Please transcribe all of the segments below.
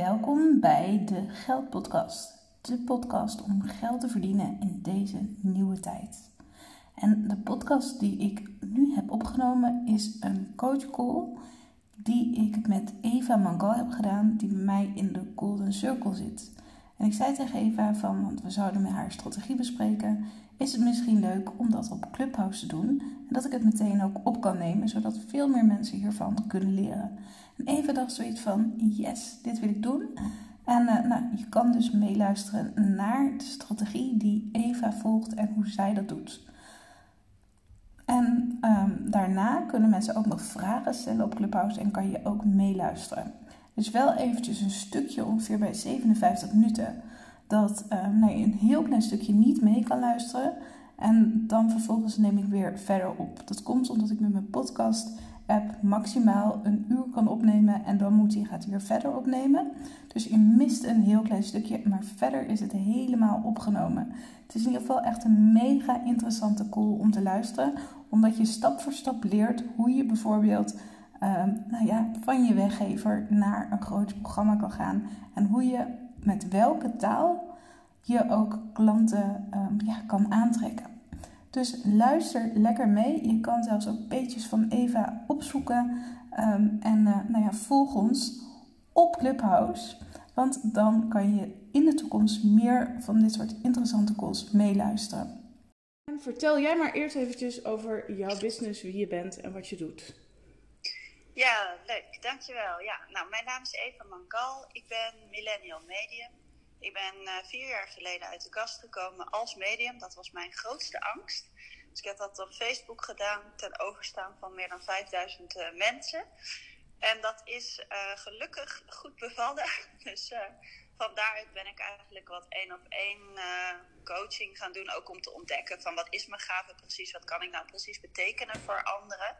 Welkom bij de Geldpodcast. De podcast om geld te verdienen in deze nieuwe tijd. En de podcast die ik nu heb opgenomen is een coach call die ik met Eva Mangal heb gedaan, die bij mij in de Golden Circle zit. En ik zei tegen Eva van, want we zouden met haar strategie bespreken, is het misschien leuk om dat op Clubhouse te doen en dat ik het meteen ook op kan nemen, zodat veel meer mensen hiervan kunnen leren. En Eva dacht zoiets van, yes, dit wil ik doen. En uh, nou, je kan dus meeluisteren naar de strategie die Eva volgt en hoe zij dat doet. En um, daarna kunnen mensen ook nog vragen stellen op Clubhouse en kan je ook meeluisteren. Dus wel eventjes een stukje, ongeveer bij 57 minuten, dat um, je een heel klein stukje niet mee kan luisteren. En dan vervolgens neem ik weer verder op. Dat komt omdat ik met mijn podcast app maximaal een uur kan opnemen en dan moet hij, gaat weer verder opnemen. Dus je mist een heel klein stukje, maar verder is het helemaal opgenomen. Het is in ieder geval echt een mega interessante call om te luisteren, omdat je stap voor stap leert hoe je bijvoorbeeld um, nou ja, van je weggever naar een groot programma kan gaan en hoe je met welke taal je ook klanten um, ja, kan aantrekken. Dus luister lekker mee. Je kan zelfs ook beetjes van Eva opzoeken. Um, en uh, nou ja, volg ons op Clubhouse. Want dan kan je in de toekomst meer van dit soort interessante calls meeluisteren. En vertel jij maar eerst eventjes over jouw business, wie je bent en wat je doet. Ja, leuk. Dankjewel. Ja, nou, mijn naam is Eva Mankal. Ik ben Millennial Medium. Ik ben uh, vier jaar geleden uit de kast gekomen als medium. Dat was mijn grootste angst. Dus ik heb dat op Facebook gedaan ten overstaan van meer dan 5000 uh, mensen. En dat is uh, gelukkig goed bevallen. Dus van daaruit ben ik eigenlijk wat één op één coaching gaan doen. Ook om te ontdekken van wat is mijn gave precies? Wat kan ik nou precies betekenen voor anderen?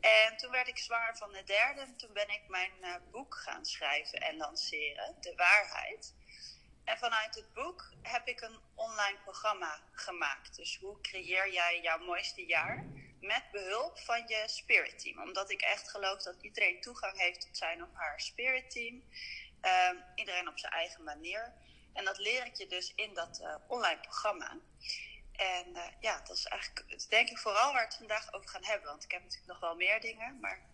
En toen werd ik zwaar van de derde. Toen ben ik mijn boek gaan schrijven en lanceren. De waarheid. En vanuit het boek heb ik een online programma gemaakt. Dus hoe creëer jij jouw mooiste jaar? Met behulp van je spirit team. Omdat ik echt geloof dat iedereen toegang heeft tot zijn of haar spirit team. Uh, iedereen op zijn eigen manier. En dat leer ik je dus in dat uh, online programma. En uh, ja, dat is eigenlijk, denk ik, vooral waar we het vandaag over gaan hebben. Want ik heb natuurlijk nog wel meer dingen, maar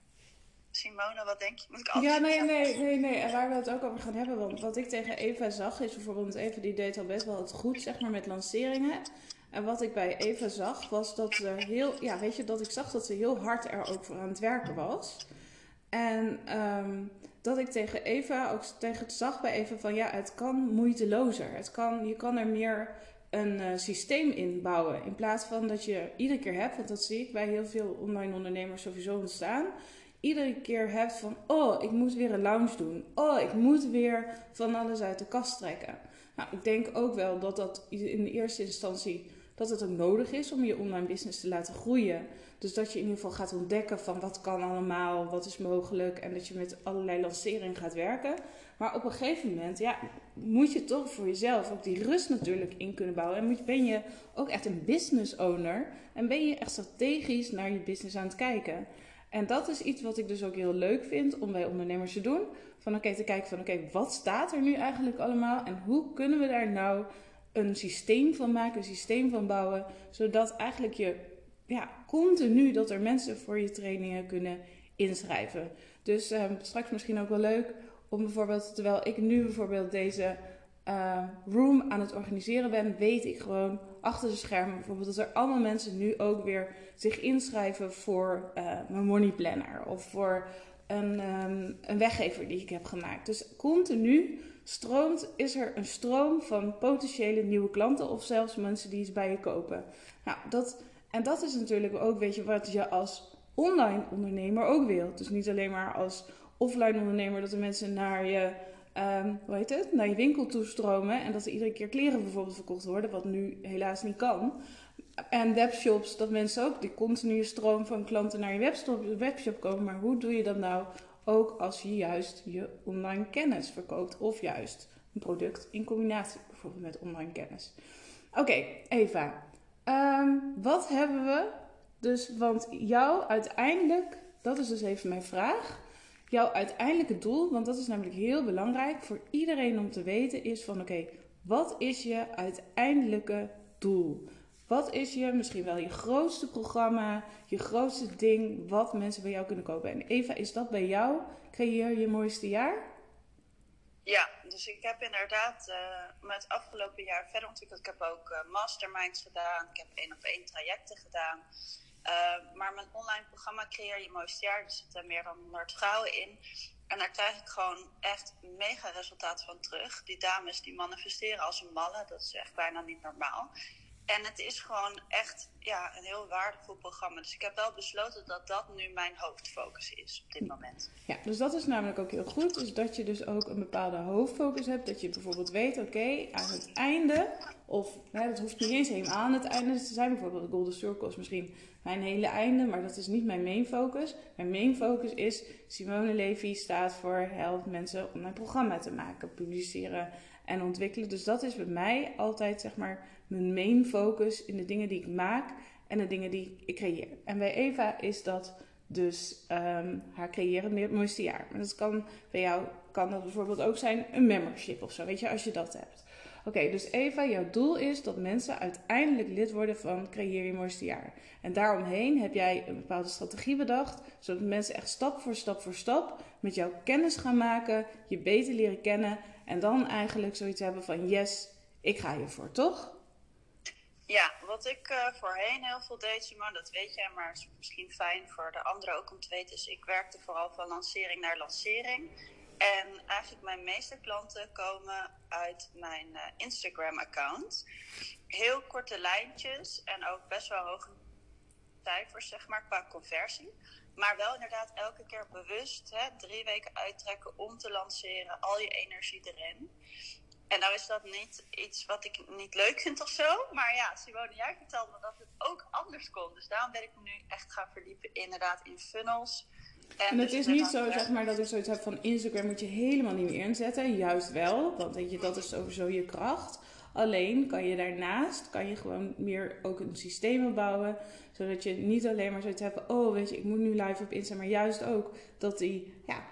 Simone, wat denk je? Moet ik ja, nee, nee, nee, nee. En waar we het ook over gaan hebben. Want wat ik tegen Eva zag, is bijvoorbeeld Eva die deed al best wel het goed, zeg maar, met lanceringen. En wat ik bij Eva zag, was dat ze heel, ja, weet je, dat ik zag dat ze heel hard er ook voor aan het werken was. En um, dat ik tegen Eva, ook tegen het zag bij Eva van, ja, het kan moeitelozer. Het kan, je kan er meer een uh, systeem in bouwen. In plaats van dat je iedere keer hebt, want dat zie ik bij heel veel online ondernemers sowieso ontstaan iedere keer hebt van, oh, ik moet weer een lounge doen. Oh, ik moet weer van alles uit de kast trekken. Nou, ik denk ook wel dat dat in de eerste instantie dat het ook nodig is om je online business te laten groeien. Dus dat je in ieder geval gaat ontdekken van wat kan allemaal, wat is mogelijk en dat je met allerlei lanceringen gaat werken. Maar op een gegeven moment, ja, moet je toch voor jezelf ook die rust natuurlijk in kunnen bouwen. En moet, ben je ook echt een business owner en ben je echt strategisch naar je business aan het kijken. En dat is iets wat ik dus ook heel leuk vind om bij ondernemers te doen. Van oké, te kijken van oké, wat staat er nu eigenlijk allemaal? En hoe kunnen we daar nou een systeem van maken, een systeem van bouwen. Zodat eigenlijk je ja, continu dat er mensen voor je trainingen kunnen inschrijven. Dus um, straks misschien ook wel leuk om bijvoorbeeld, terwijl ik nu bijvoorbeeld deze uh, room aan het organiseren ben, weet ik gewoon achter de schermen bijvoorbeeld dat er allemaal mensen nu ook weer zich inschrijven voor uh, mijn money planner of voor een, um, een weggever die ik heb gemaakt. Dus continu stroomt, is er een stroom van potentiële nieuwe klanten of zelfs mensen die iets bij je kopen. Nou, dat, en dat is natuurlijk ook, weet je, wat je als online ondernemer ook wilt. Dus niet alleen maar als offline ondernemer dat de mensen naar je um, het, naar je winkel toestromen. En dat er iedere keer kleren bijvoorbeeld verkocht worden, wat nu helaas niet kan. En webshops, dat mensen ook die continue stroom van klanten naar je webshop, webshop komen. Maar hoe doe je dat nou ook als je juist je online kennis verkoopt? Of juist een product in combinatie bijvoorbeeld met online kennis. Oké, Eva. Um, wat hebben we dus, want jou uiteindelijk, dat is dus even mijn vraag jouw uiteindelijke doel, want dat is namelijk heel belangrijk voor iedereen om te weten, is van oké, wat is je uiteindelijke doel? Wat is je misschien wel je grootste programma, je grootste ding wat mensen bij jou kunnen kopen? En Eva, is dat bij jou? Creëer je mooiste jaar? Ja, dus ik heb inderdaad uh, met afgelopen jaar verder ontwikkeld. Ik heb ook uh, masterminds gedaan, ik heb één op één trajecten gedaan. Uh, maar mijn online programma Creëer je mooiste jaar, er zitten meer dan 100 vrouwen in. En daar krijg ik gewoon echt mega resultaat van terug. Die dames die manifesteren als een malle, dat is echt bijna niet normaal. En het is gewoon echt ja, een heel waardevol programma. Dus ik heb wel besloten dat dat nu mijn hoofdfocus is op dit moment. Ja, dus dat is namelijk ook heel goed. Dus dat je dus ook een bepaalde hoofdfocus hebt. Dat je bijvoorbeeld weet, oké, aan het einde, of hè, dat hoeft niet eens helemaal aan het einde te zijn. Bijvoorbeeld de Golden Circle is misschien mijn hele einde, maar dat is niet mijn main focus. Mijn main focus is, Simone Levy staat voor help mensen om mijn programma te maken, publiceren en ontwikkelen. Dus dat is bij mij altijd, zeg maar mijn main focus in de dingen die ik maak en de dingen die ik creëer. En bij Eva is dat dus um, haar creëren het mooiste jaar. Maar dat kan bij jou kan dat bijvoorbeeld ook zijn een membership of zo, weet je, als je dat hebt. Oké, dus Eva, jouw doel is dat mensen uiteindelijk lid worden van Creëer je mooiste jaar. En daaromheen heb jij een bepaalde strategie bedacht, zodat mensen echt stap voor stap voor stap met jou kennis gaan maken, je beter leren kennen en dan eigenlijk zoiets hebben van yes, ik ga hiervoor, toch? Ja, wat ik uh, voorheen heel veel deed, Simon, dat weet jij, maar is misschien fijn voor de anderen ook om te weten. Dus ik werkte vooral van lancering naar lancering. En eigenlijk mijn meeste klanten komen uit mijn uh, Instagram-account. Heel korte lijntjes en ook best wel hoge cijfers, zeg maar, qua conversie. Maar wel inderdaad elke keer bewust hè, drie weken uittrekken om te lanceren, al je energie erin. En nou is dat niet iets wat ik niet leuk vind of zo. Maar ja, Simone, jij vertelde me dat het ook anders kon. Dus daarom ben ik me nu echt gaan verdiepen inderdaad in funnels. En, en het dus is niet zo, zeg maar, dat ik zoiets heb van Instagram moet je helemaal niet meer inzetten. Juist wel, want weet je, dat is sowieso je kracht. Alleen kan je daarnaast, kan je gewoon meer ook een systeem bouwen. Zodat je niet alleen maar zoiets hebt oh weet je, ik moet nu live op Instagram. Maar juist ook dat die, ja,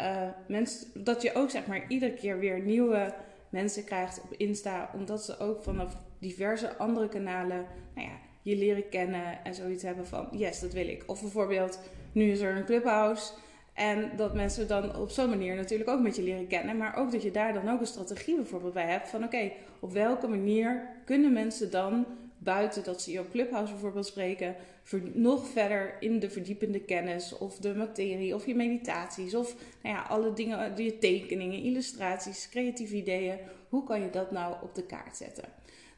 uh, mensen, dat je ook zeg maar iedere keer weer nieuwe mensen krijgt op Insta, omdat ze ook vanaf diverse andere kanalen nou ja, je leren kennen en zoiets hebben van yes, dat wil ik. Of bijvoorbeeld, nu is er een clubhouse. En dat mensen dan op zo'n manier natuurlijk ook met je leren kennen. Maar ook dat je daar dan ook een strategie bijvoorbeeld bij hebt. Van oké, op welke manier kunnen mensen dan buiten dat ze je op Clubhouse bijvoorbeeld spreken, nog verder in de verdiepende kennis of de materie of je meditaties of nou ja, alle dingen, je tekeningen, illustraties, creatieve ideeën. Hoe kan je dat nou op de kaart zetten?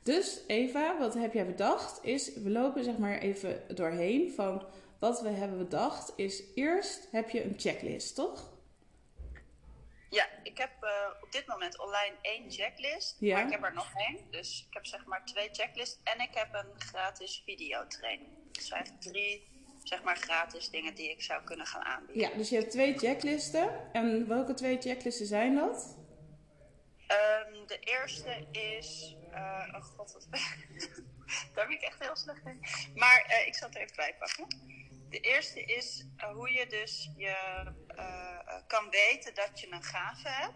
Dus Eva, wat heb jij bedacht? Is we lopen zeg maar even doorheen van wat we hebben bedacht. Is eerst heb je een checklist, toch? Ja, ik heb uh, op dit moment online één checklist. Ja. Maar ik heb er nog één. Dus ik heb zeg maar twee checklists. En ik heb een gratis videotraining. Dus eigenlijk drie zeg maar gratis dingen die ik zou kunnen gaan aanbieden. Ja, dus je hebt twee checklisten. En welke twee checklisten zijn dat? Um, de eerste is. Uh, oh god, wat. Daar ben ik echt heel slecht in. Maar uh, ik zal het even bij pakken. De eerste is uh, hoe je dus je kan weten dat je een gave hebt.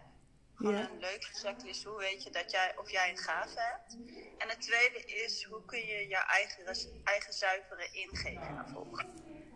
Gewoon ja. een leuke checklist. Hoe weet je dat jij, of jij een gave hebt? En het tweede is, hoe kun je je eigen, eigen zuivere ingevingen volgen?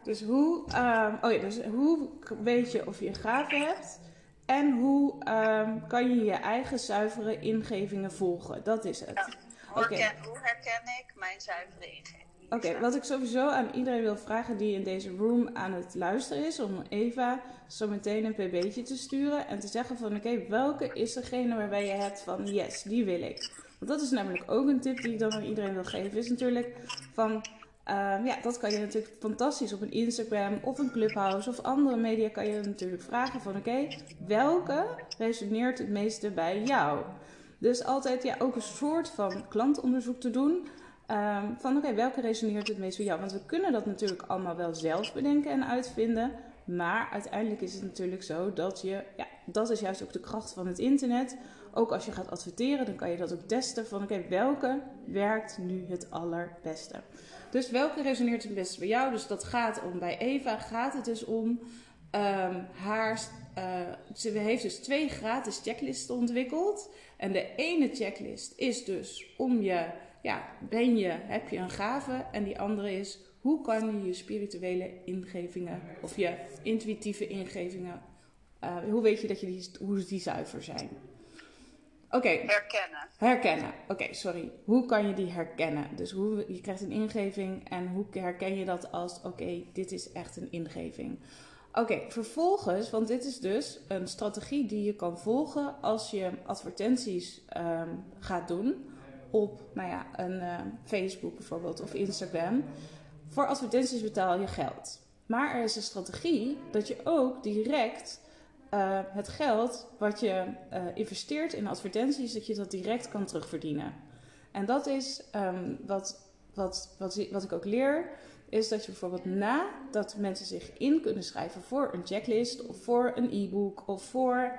Dus hoe, um, oh ja, dus hoe weet je of je een gave hebt? En hoe um, kan je je eigen zuivere ingevingen volgen? Dat is het. Ja. Hoe, herken, hoe herken ik mijn zuivere ingevingen? Oké, wat ik sowieso aan iedereen wil vragen die in deze room aan het luisteren is, om Eva zo meteen een pb'tje te sturen en te zeggen van oké, welke is degene waarbij je hebt van yes, die wil ik. Want dat is namelijk ook een tip die ik dan aan iedereen wil geven, is natuurlijk van um, ja, dat kan je natuurlijk fantastisch op een Instagram of een Clubhouse of andere media kan je natuurlijk vragen van oké, welke resoneert het meeste bij jou? Dus altijd ja, ook een soort van klantonderzoek te doen. Um, van oké, welke resoneert het meest voor jou? Want we kunnen dat natuurlijk allemaal wel zelf bedenken en uitvinden. Maar uiteindelijk is het natuurlijk zo dat je, ja, dat is juist ook de kracht van het internet. Ook als je gaat adverteren, dan kan je dat ook testen van oké, welke werkt nu het allerbeste? Dus welke resoneert het beste bij jou? Dus dat gaat om bij Eva, gaat het dus om Ehm, haar, eh, ze heeft dus twee gratis checklisten ontwikkeld. En de ene checklist is dus om je, ja, ben je, heb je een gave? En die andere is, hoe kan je je spirituele ingevingen of je intuïtieve ingevingen, uh, hoe weet je dat je die, hoe die zuiver zijn? Oké. Herkennen. Herkennen. Oké, sorry. Hoe kan je die herkennen? Dus hoe, je krijgt een ingeving en hoe herken je dat als, oké, dit is echt een ingeving. Oké, vervolgens, want dit is dus een strategie die je kan volgen als je advertenties um, gaat doen op, nou ja, een uh, Facebook bijvoorbeeld of Instagram. Voor advertenties betaal je geld. Maar er is een strategie dat je ook direct uh, het geld wat je uh, investeert in advertenties, dat je dat direct kan terugverdienen. En dat is um, wat, wat, wat, wat ik ook leer, is dat je bijvoorbeeld nadat mensen zich in kunnen schrijven voor een checklist of voor een e-book of voor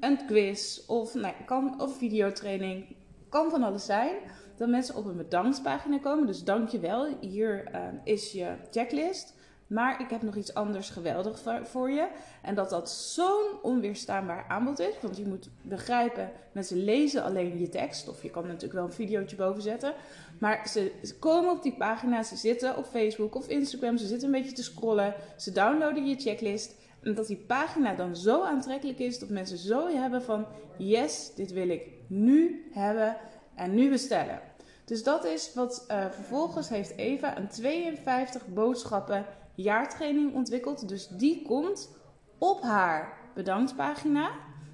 een quiz of, nou, kan, of videotraining, kan van alles zijn, dat mensen op een bedankspagina komen. Dus dankjewel, hier uh, is je checklist. Maar ik heb nog iets anders geweldig voor je. En dat dat zo'n onweerstaanbaar aanbod is. Want je moet begrijpen, mensen lezen alleen je tekst. Of je kan natuurlijk wel een videootje boven zetten. Maar ze, komen op die pagina, ze zitten op Facebook of Instagram. Ze zitten een beetje te scrollen. Ze downloaden je checklist. En dat die pagina dan zo aantrekkelijk is dat mensen zo hebben van... Yes, dit wil ik nu hebben en nu bestellen. Dus dat is wat uh, vervolgens heeft Eva een 52 boodschappen jaartraining ontwikkeld. Dus die komt op haar bedankpagina.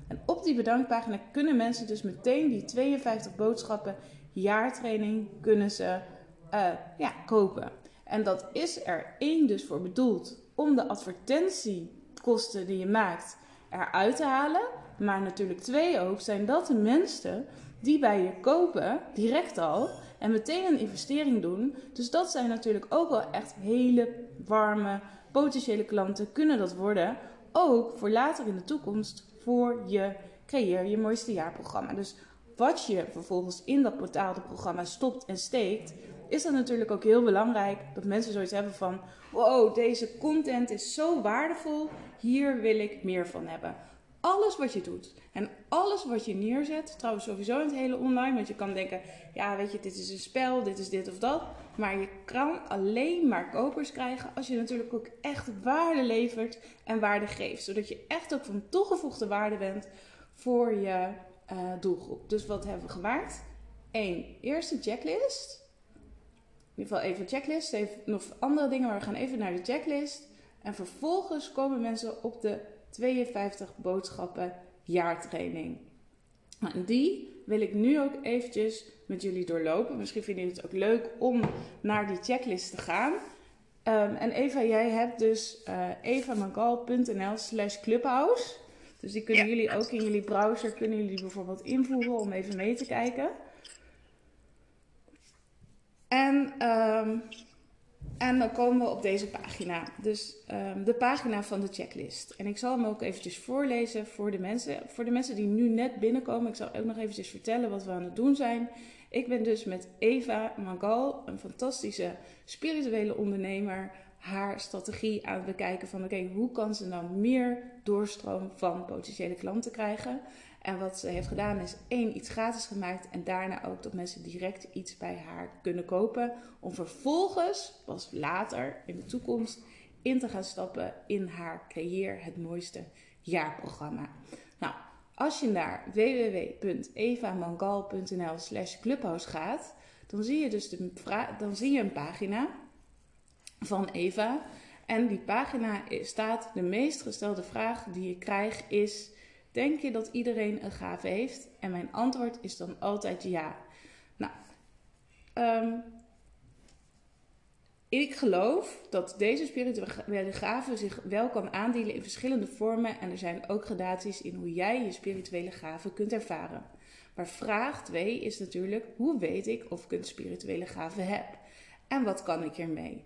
En op die bedankpagina kunnen mensen dus meteen die 52 boodschappen jaartraining kunnen ze uh, ja, kopen. En dat is er één dus voor bedoeld om de advertentiekosten die je maakt eruit te halen. Maar natuurlijk twee ook zijn dat de mensen die bij je kopen, direct al, en meteen een investering doen. Dus dat zijn natuurlijk ook wel echt hele warme potentiële klanten kunnen dat worden. Ook voor later in de toekomst voor je creëer je mooiste jaarprogramma. Dus wat je vervolgens in dat betaalde programma stopt en steekt, is dan natuurlijk ook heel belangrijk dat mensen zoiets hebben van: wow, deze content is zo waardevol, hier wil ik meer van hebben alles wat je doet en alles wat je neerzet, trouwens sowieso in het hele online, want je kan denken, ja weet je, dit is een spel, dit is dit of dat. Maar je kan alleen maar kopers krijgen als je natuurlijk ook echt waarde levert en waarde geeft. Zodat je echt ook van toegevoegde waarde bent voor je uh, doelgroep. Dus wat hebben we gemaakt? Eén, eerste checklist. In ieder geval even checklist. Even nog andere dingen, maar we gaan even naar de checklist. En vervolgens komen mensen op de 52 boodschappen jaartraining. Nou, en die wil ik nu ook eventjes met jullie doorlopen. Misschien vinden jullie het ook leuk om naar die checklist te gaan. Um, en Eva, jij hebt dus uh, evamangal.nl slash clubhouse. Dus die kunnen jullie ook in jullie browser, kunnen jullie bijvoorbeeld invoeren om even mee te kijken. En um, en dan komen we op deze pagina. Dus um, de pagina van de checklist. En ik zal hem ook eventjes voorlezen voor de mensen. Voor de mensen die nu net binnenkomen. Ik zal ook nog eventjes vertellen wat we aan het doen zijn. Ik ben dus met Eva Magal, een fantastische spirituele ondernemer, haar strategie aan het bekijken van oké, hoe kan ze dan meer doorstroom van potentiële klanten krijgen? En wat ze heeft gedaan is één, iets gratis gemaakt. En daarna ook dat mensen direct iets bij haar kunnen kopen. Om vervolgens, pas later in de toekomst, in te gaan stappen in haar Creëer het mooiste jaarprogramma. Nou, als je naar www.evamangal.nl slash clubhouse gaat, dan zie je dus de dan zie je een pagina van Eva. En die pagina staat, de meest gestelde vraag die je krijgt is Denk je dat iedereen een gave heeft? En mijn antwoord is dan altijd ja. Nou, um, ik geloof dat deze spirituele gave zich wel kan aandienen in verschillende vormen. En er zijn ook gradaties in hoe jij je spirituele gave kunt ervaren. Maar vraag 2 is natuurlijk: hoe weet ik of ik een spirituele gave heb? En wat kan ik ermee?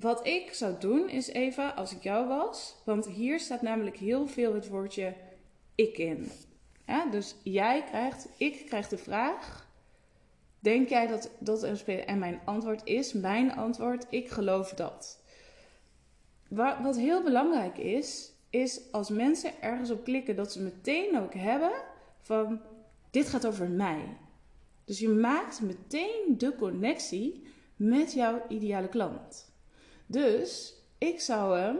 Wat ik zou doen is even, als ik jou was, want hier staat namelijk heel veel het woordje ik in. Dus jij krijgt, ik krijg de vraag, denk jij dat dat een? En mijn antwoord is, mijn antwoord, ik geloof dat. wa- wat heel belangrijk is, is als mensen ergens op klikken, dat ze meteen ook hebben van dit gaat over mij. Dus je maakt meteen de connectie met jouw ideale klant. Dus ik zou hem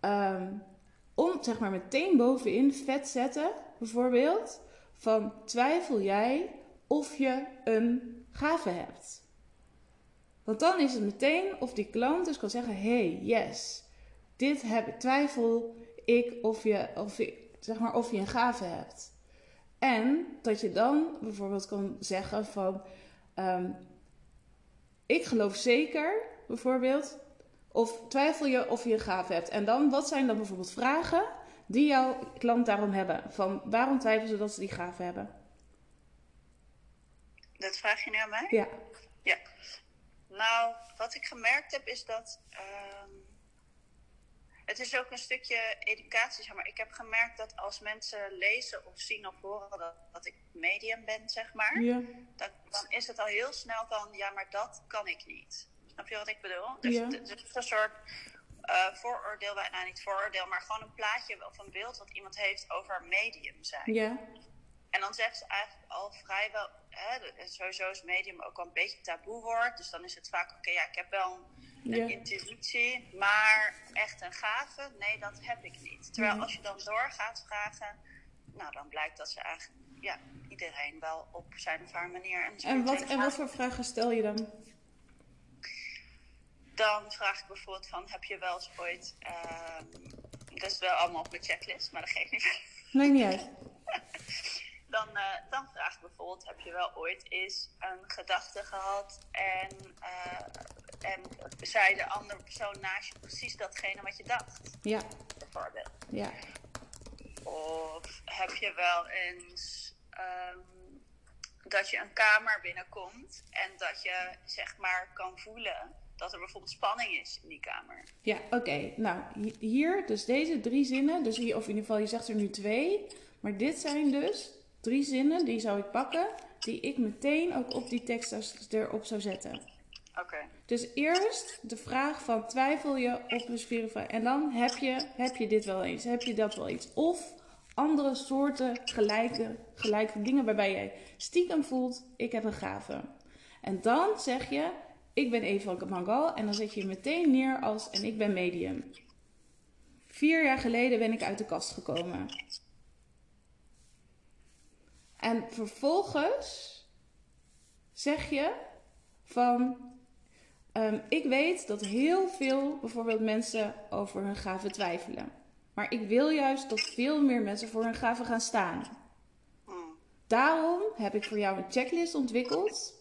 ehm, om, zeg maar, meteen bovenin vet zetten, bijvoorbeeld, van twijfel jij of je een gave hebt. Want dan is het meteen of die klant dus kan zeggen: hey, yes, dit heb twijfel ik of je, of zeg maar, of je een gave hebt. En dat je dan bijvoorbeeld kan zeggen van, ehm, ik geloof zeker, bijvoorbeeld, of twijfel je of je een gave hebt. En dan, wat zijn dan bijvoorbeeld vragen die jouw klant daarom hebben? Van, waarom twijfelen ze dat ze die gave hebben? Dat vraag je nu aan mij? Ja, Ja. Nou, wat ik gemerkt heb is dat. ehm, het is ook een stukje educatie, zeg maar. Ik heb gemerkt dat als mensen lezen of zien of horen dat, dat ik medium ben, zeg maar. ja, Dan, dan is het al heel snel van, ja, maar dat kan ik niet. Snap je wat ik bedoel? Dus Ja. het het is een soort eh, vooroordeel, bij- nou niet vooroordeel, maar gewoon een plaatje of een beeld wat iemand heeft over medium zijn. ja, En dan zegt ze eigenlijk al vrijwel, hè, sowieso is medium ook wel een beetje taboe woord. Dus dan is het vaak, oké, ja, ik heb wel een, een Ja. intuïtie, maar echt een gave, nee, dat heb ik niet. Terwijl als je dan door gaat vragen, nou, dan blijkt dat ze eigenlijk, ja, iedereen wel op zijn of haar manier. een En wat, en wat voor vragen stel je dan? Dan vraag ik bijvoorbeeld van, heb je wel eens ooit, ehm, dat is wel allemaal op mijn checklist, maar dat geeft niet. Nee, niet uit. Dan, eh, dan vraag ik bijvoorbeeld, heb je wel ooit eens een gedachte gehad en, eh, en zei de andere persoon naast je precies datgene wat je dacht, Ja, bijvoorbeeld. ja, Of heb je wel eens ehm, dat je een kamer binnenkomt en dat je zeg maar kan voelen dat er bijvoorbeeld spanning is in die kamer. ja, oké. Nou, hi- hier, dus deze drie zinnen, dus hier, of in ieder geval, je zegt er nu twee, maar dit zijn dus drie zinnen, die zou ik pakken, die ik meteen ook op die tekst erop zou zetten. Oké. Dus eerst de vraag van twijfel je op een spiritueel en dan heb je, heb je dit wel eens, heb je dat wel eens. Of andere soorten gelijke, gelijke dingen waarbij jij stiekem voelt, ik heb een gave. En dan zeg je, ik ben Eva Mangal en dan zet je je meteen neer als en ik ben medium. Vier jaar geleden ben ik uit de kast gekomen. En vervolgens zeg je van Ehm, ik weet dat heel veel bijvoorbeeld mensen over hun gaven twijfelen. Maar ik wil juist dat veel meer mensen voor hun gaven gaan staan. Hmm. Daarom heb ik voor jou een checklist ontwikkeld.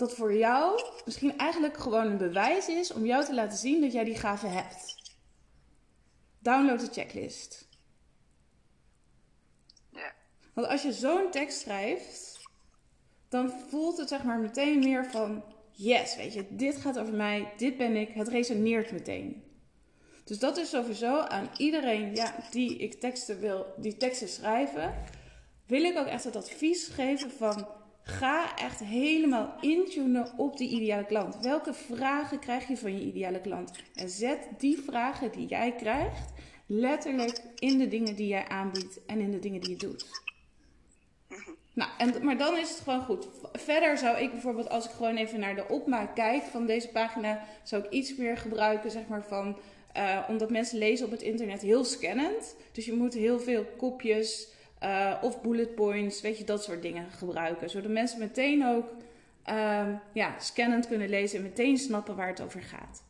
Dat voor jou misschien eigenlijk gewoon een bewijs is om jou te laten zien dat jij die gave hebt. Download de checklist. Ja. Want als je zo'n tekst schrijft, dan voelt het zeg maar meteen meer van yes, weet je, dit gaat over mij, dit ben ik, het resoneert meteen. Dus dat is sowieso aan iedereen ja, die ik teksten wil, die teksten schrijven, wil ik ook echt het advies geven van ga echt helemaal intunen op die ideale klant. Welke vragen krijg je van je ideale klant? En zet die vragen die jij krijgt letterlijk in de dingen die jij aanbiedt en in de dingen die je doet. Nou, en, maar dan is het gewoon goed. Verder zou ik bijvoorbeeld, als ik gewoon even naar de opmaak kijk van deze pagina, zou ik iets meer gebruiken, zeg maar van, eh, omdat mensen lezen op het internet heel scannend. Dus je moet heel veel kopjes eh, of bullet points, weet je, dat soort dingen gebruiken. Zodat mensen meteen ook ehm, ja, scannend kunnen lezen en meteen snappen waar het over gaat.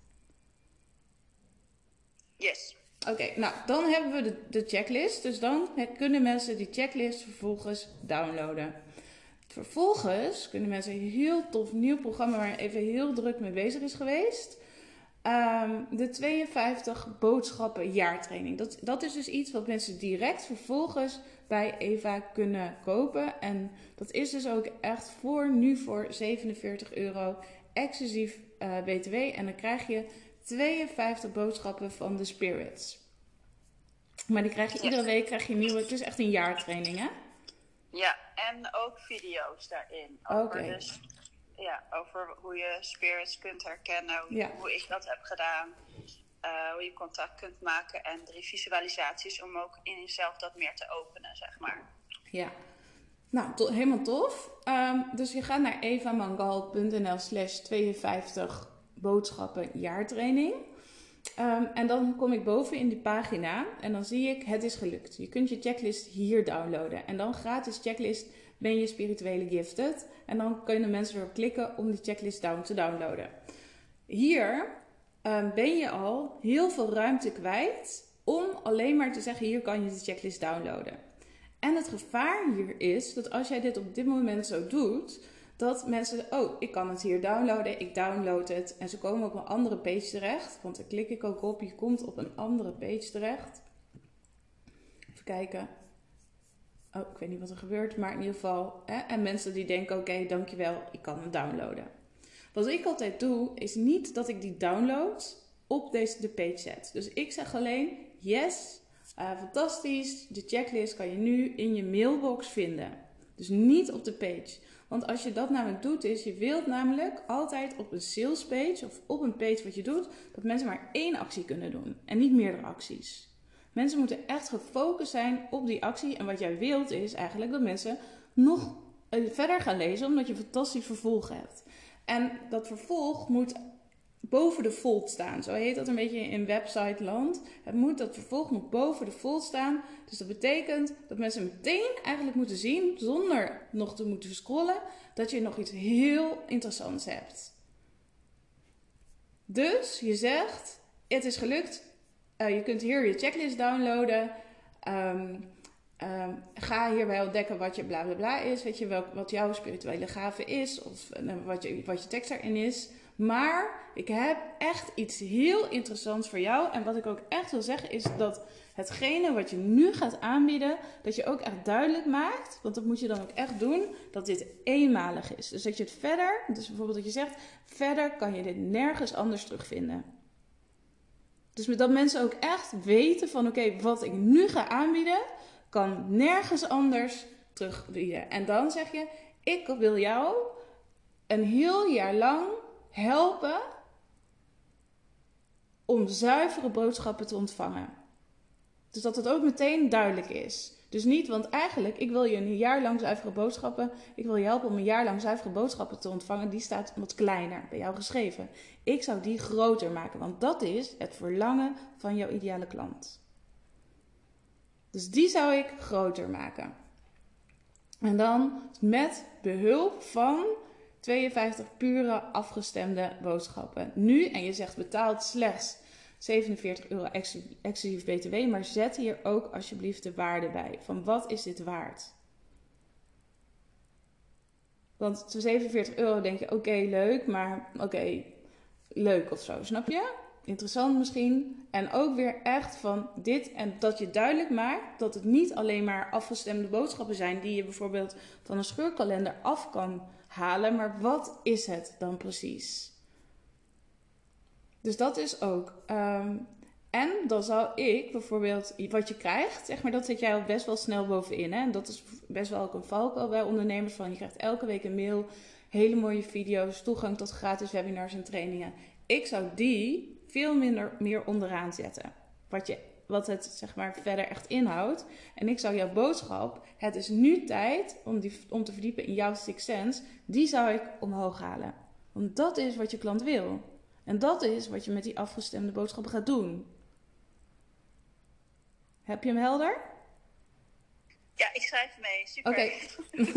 Yes. Oké, nou dan hebben we de, de checklist. Dus dan kunnen mensen die checklist vervolgens downloaden. Vervolgens kunnen mensen een heel tof nieuw programma waar even heel druk mee bezig is geweest. Ehm, de 52 boodschappen jaartraining. Dat, dat is dus iets wat mensen direct vervolgens bij Eva kunnen kopen. En dat is dus ook echt voor nu voor 47 euro exclusief eh, BTW. En dan krijg je 52 boodschappen van de Spirits. Maar die krijg je iedere week krijg je nieuwe. Het is echt een jaartraining, hè? Ja, en ook video's daarin. Over Oké. dus ja, over hoe je spirits kunt herkennen, hoe, Ja. hoe ik dat heb gedaan. Eh, hoe je contact kunt maken en drie visualisaties om ook in jezelf dat meer te openen, zeg maar. Ja. Nou, helemaal tof. Ehm, dus je gaat naar evamangal.nl slash 52 boodschappen jaartraining. Ehm, en dan kom ik boven in die pagina en dan zie ik het is gelukt. Je kunt je checklist hier downloaden. En dan gratis checklist ben je spirituele gifted. En dan kunnen mensen erop klikken om die checklist down te downloaden. Hier ehm, ben je al heel veel ruimte kwijt om alleen maar te zeggen hier kan je de checklist downloaden. En het gevaar hier is dat als jij dit op dit moment zo doet, dat mensen, oh, ik kan het hier downloaden, ik download het en ze komen op een andere page terecht. Want daar klik ik ook op, je komt op een andere page terecht. Even kijken. Oh, ik weet niet wat er gebeurt, maar in ieder geval. Hè? En mensen die denken, oké, dankjewel, ik kan het downloaden. Wat ik altijd doe, is niet dat ik die download op deze, de page zet. Dus ik zeg alleen, yes, eh, fantastisch, de checklist kan je nu in je mailbox vinden. Dus niet op de page. Want als je dat namelijk doet, is je wilt namelijk altijd op een sales page of op een page wat je doet, dat mensen maar één actie kunnen doen en niet meerdere acties. Mensen moeten echt gefocust zijn op die actie. En wat jij wilt is eigenlijk dat mensen nog eh, verder gaan lezen, omdat je een fantastisch vervolg hebt. En dat vervolg moet boven de fold staan. Zo heet dat een beetje in website land. Het moet, dat vervolg moet boven de fold staan. Dus dat betekent dat mensen meteen eigenlijk moeten zien, zonder nog te moeten scrollen, dat je nog iets heel interessants hebt. Dus je zegt, het is gelukt. Uh, je kunt hier je checklist downloaden. Um, um, ga hierbij ontdekken wat je bla bla bla is. Weet je welk, wat jouw spirituele gave is. Of uh, wat, je, wat je tekst erin is. Maar ik heb echt iets heel interessants voor jou. En wat ik ook echt wil zeggen is dat hetgene wat je nu gaat aanbieden, dat je ook echt duidelijk maakt, want dat moet je dan ook echt doen, dat dit eenmalig is. Dus dat je het verder, dus bijvoorbeeld dat je zegt, verder kan je dit nergens anders terugvinden. Dus dat mensen ook echt weten van oké, wat ik nu ga aanbieden, kan nergens anders terugbieden. En dan zeg je, ik wil jou een heel jaar lang helpen om zuivere boodschappen te ontvangen. Dus dat het ook meteen duidelijk is. Dus niet, want eigenlijk, ik wil je een jaar lang zuivere boodschappen. Ik wil je helpen om een jaar lang zuivere boodschappen te ontvangen. Die staat wat kleiner bij jou geschreven. Ik zou die groter maken, want dat is het verlangen van jouw ideale klant. Dus die zou ik groter maken. En dan met behulp van 52 pure afgestemde boodschappen. Nu, en je zegt betaalt slechts 47 euro exclusief BTW, maar zet hier ook alsjeblieft de waarde bij. Van wat is dit waard? Want 47 euro denk je, oké, leuk, maar oké, leuk of zo, snap je? Interessant misschien. En ook weer echt van dit en dat je duidelijk maakt dat het niet alleen maar afgestemde boodschappen zijn die je bijvoorbeeld van een scheurkalender af kan halen, maar wat is het dan precies? Dus dat is ook. Um, en dan zou ik bijvoorbeeld, wat je krijgt, zeg maar, dat zit jij al best wel snel bovenin. Hè? En dat is best wel ook een valkuil bij ondernemers. Van je krijgt elke week een mail, hele mooie video's, toegang tot gratis webinars en trainingen. Ik zou die veel minder meer onderaan zetten. Wat, je, wat het zeg maar verder echt inhoudt. En ik zou jouw boodschap, het is nu tijd om, die, om te verdiepen in jouw six sense, die zou ik omhoog halen. Want dat is wat je klant wil. En dat is wat je met die afgestemde boodschappen gaat doen. Heb je hem helder? Ja, ik schrijf mee. Super. Oké,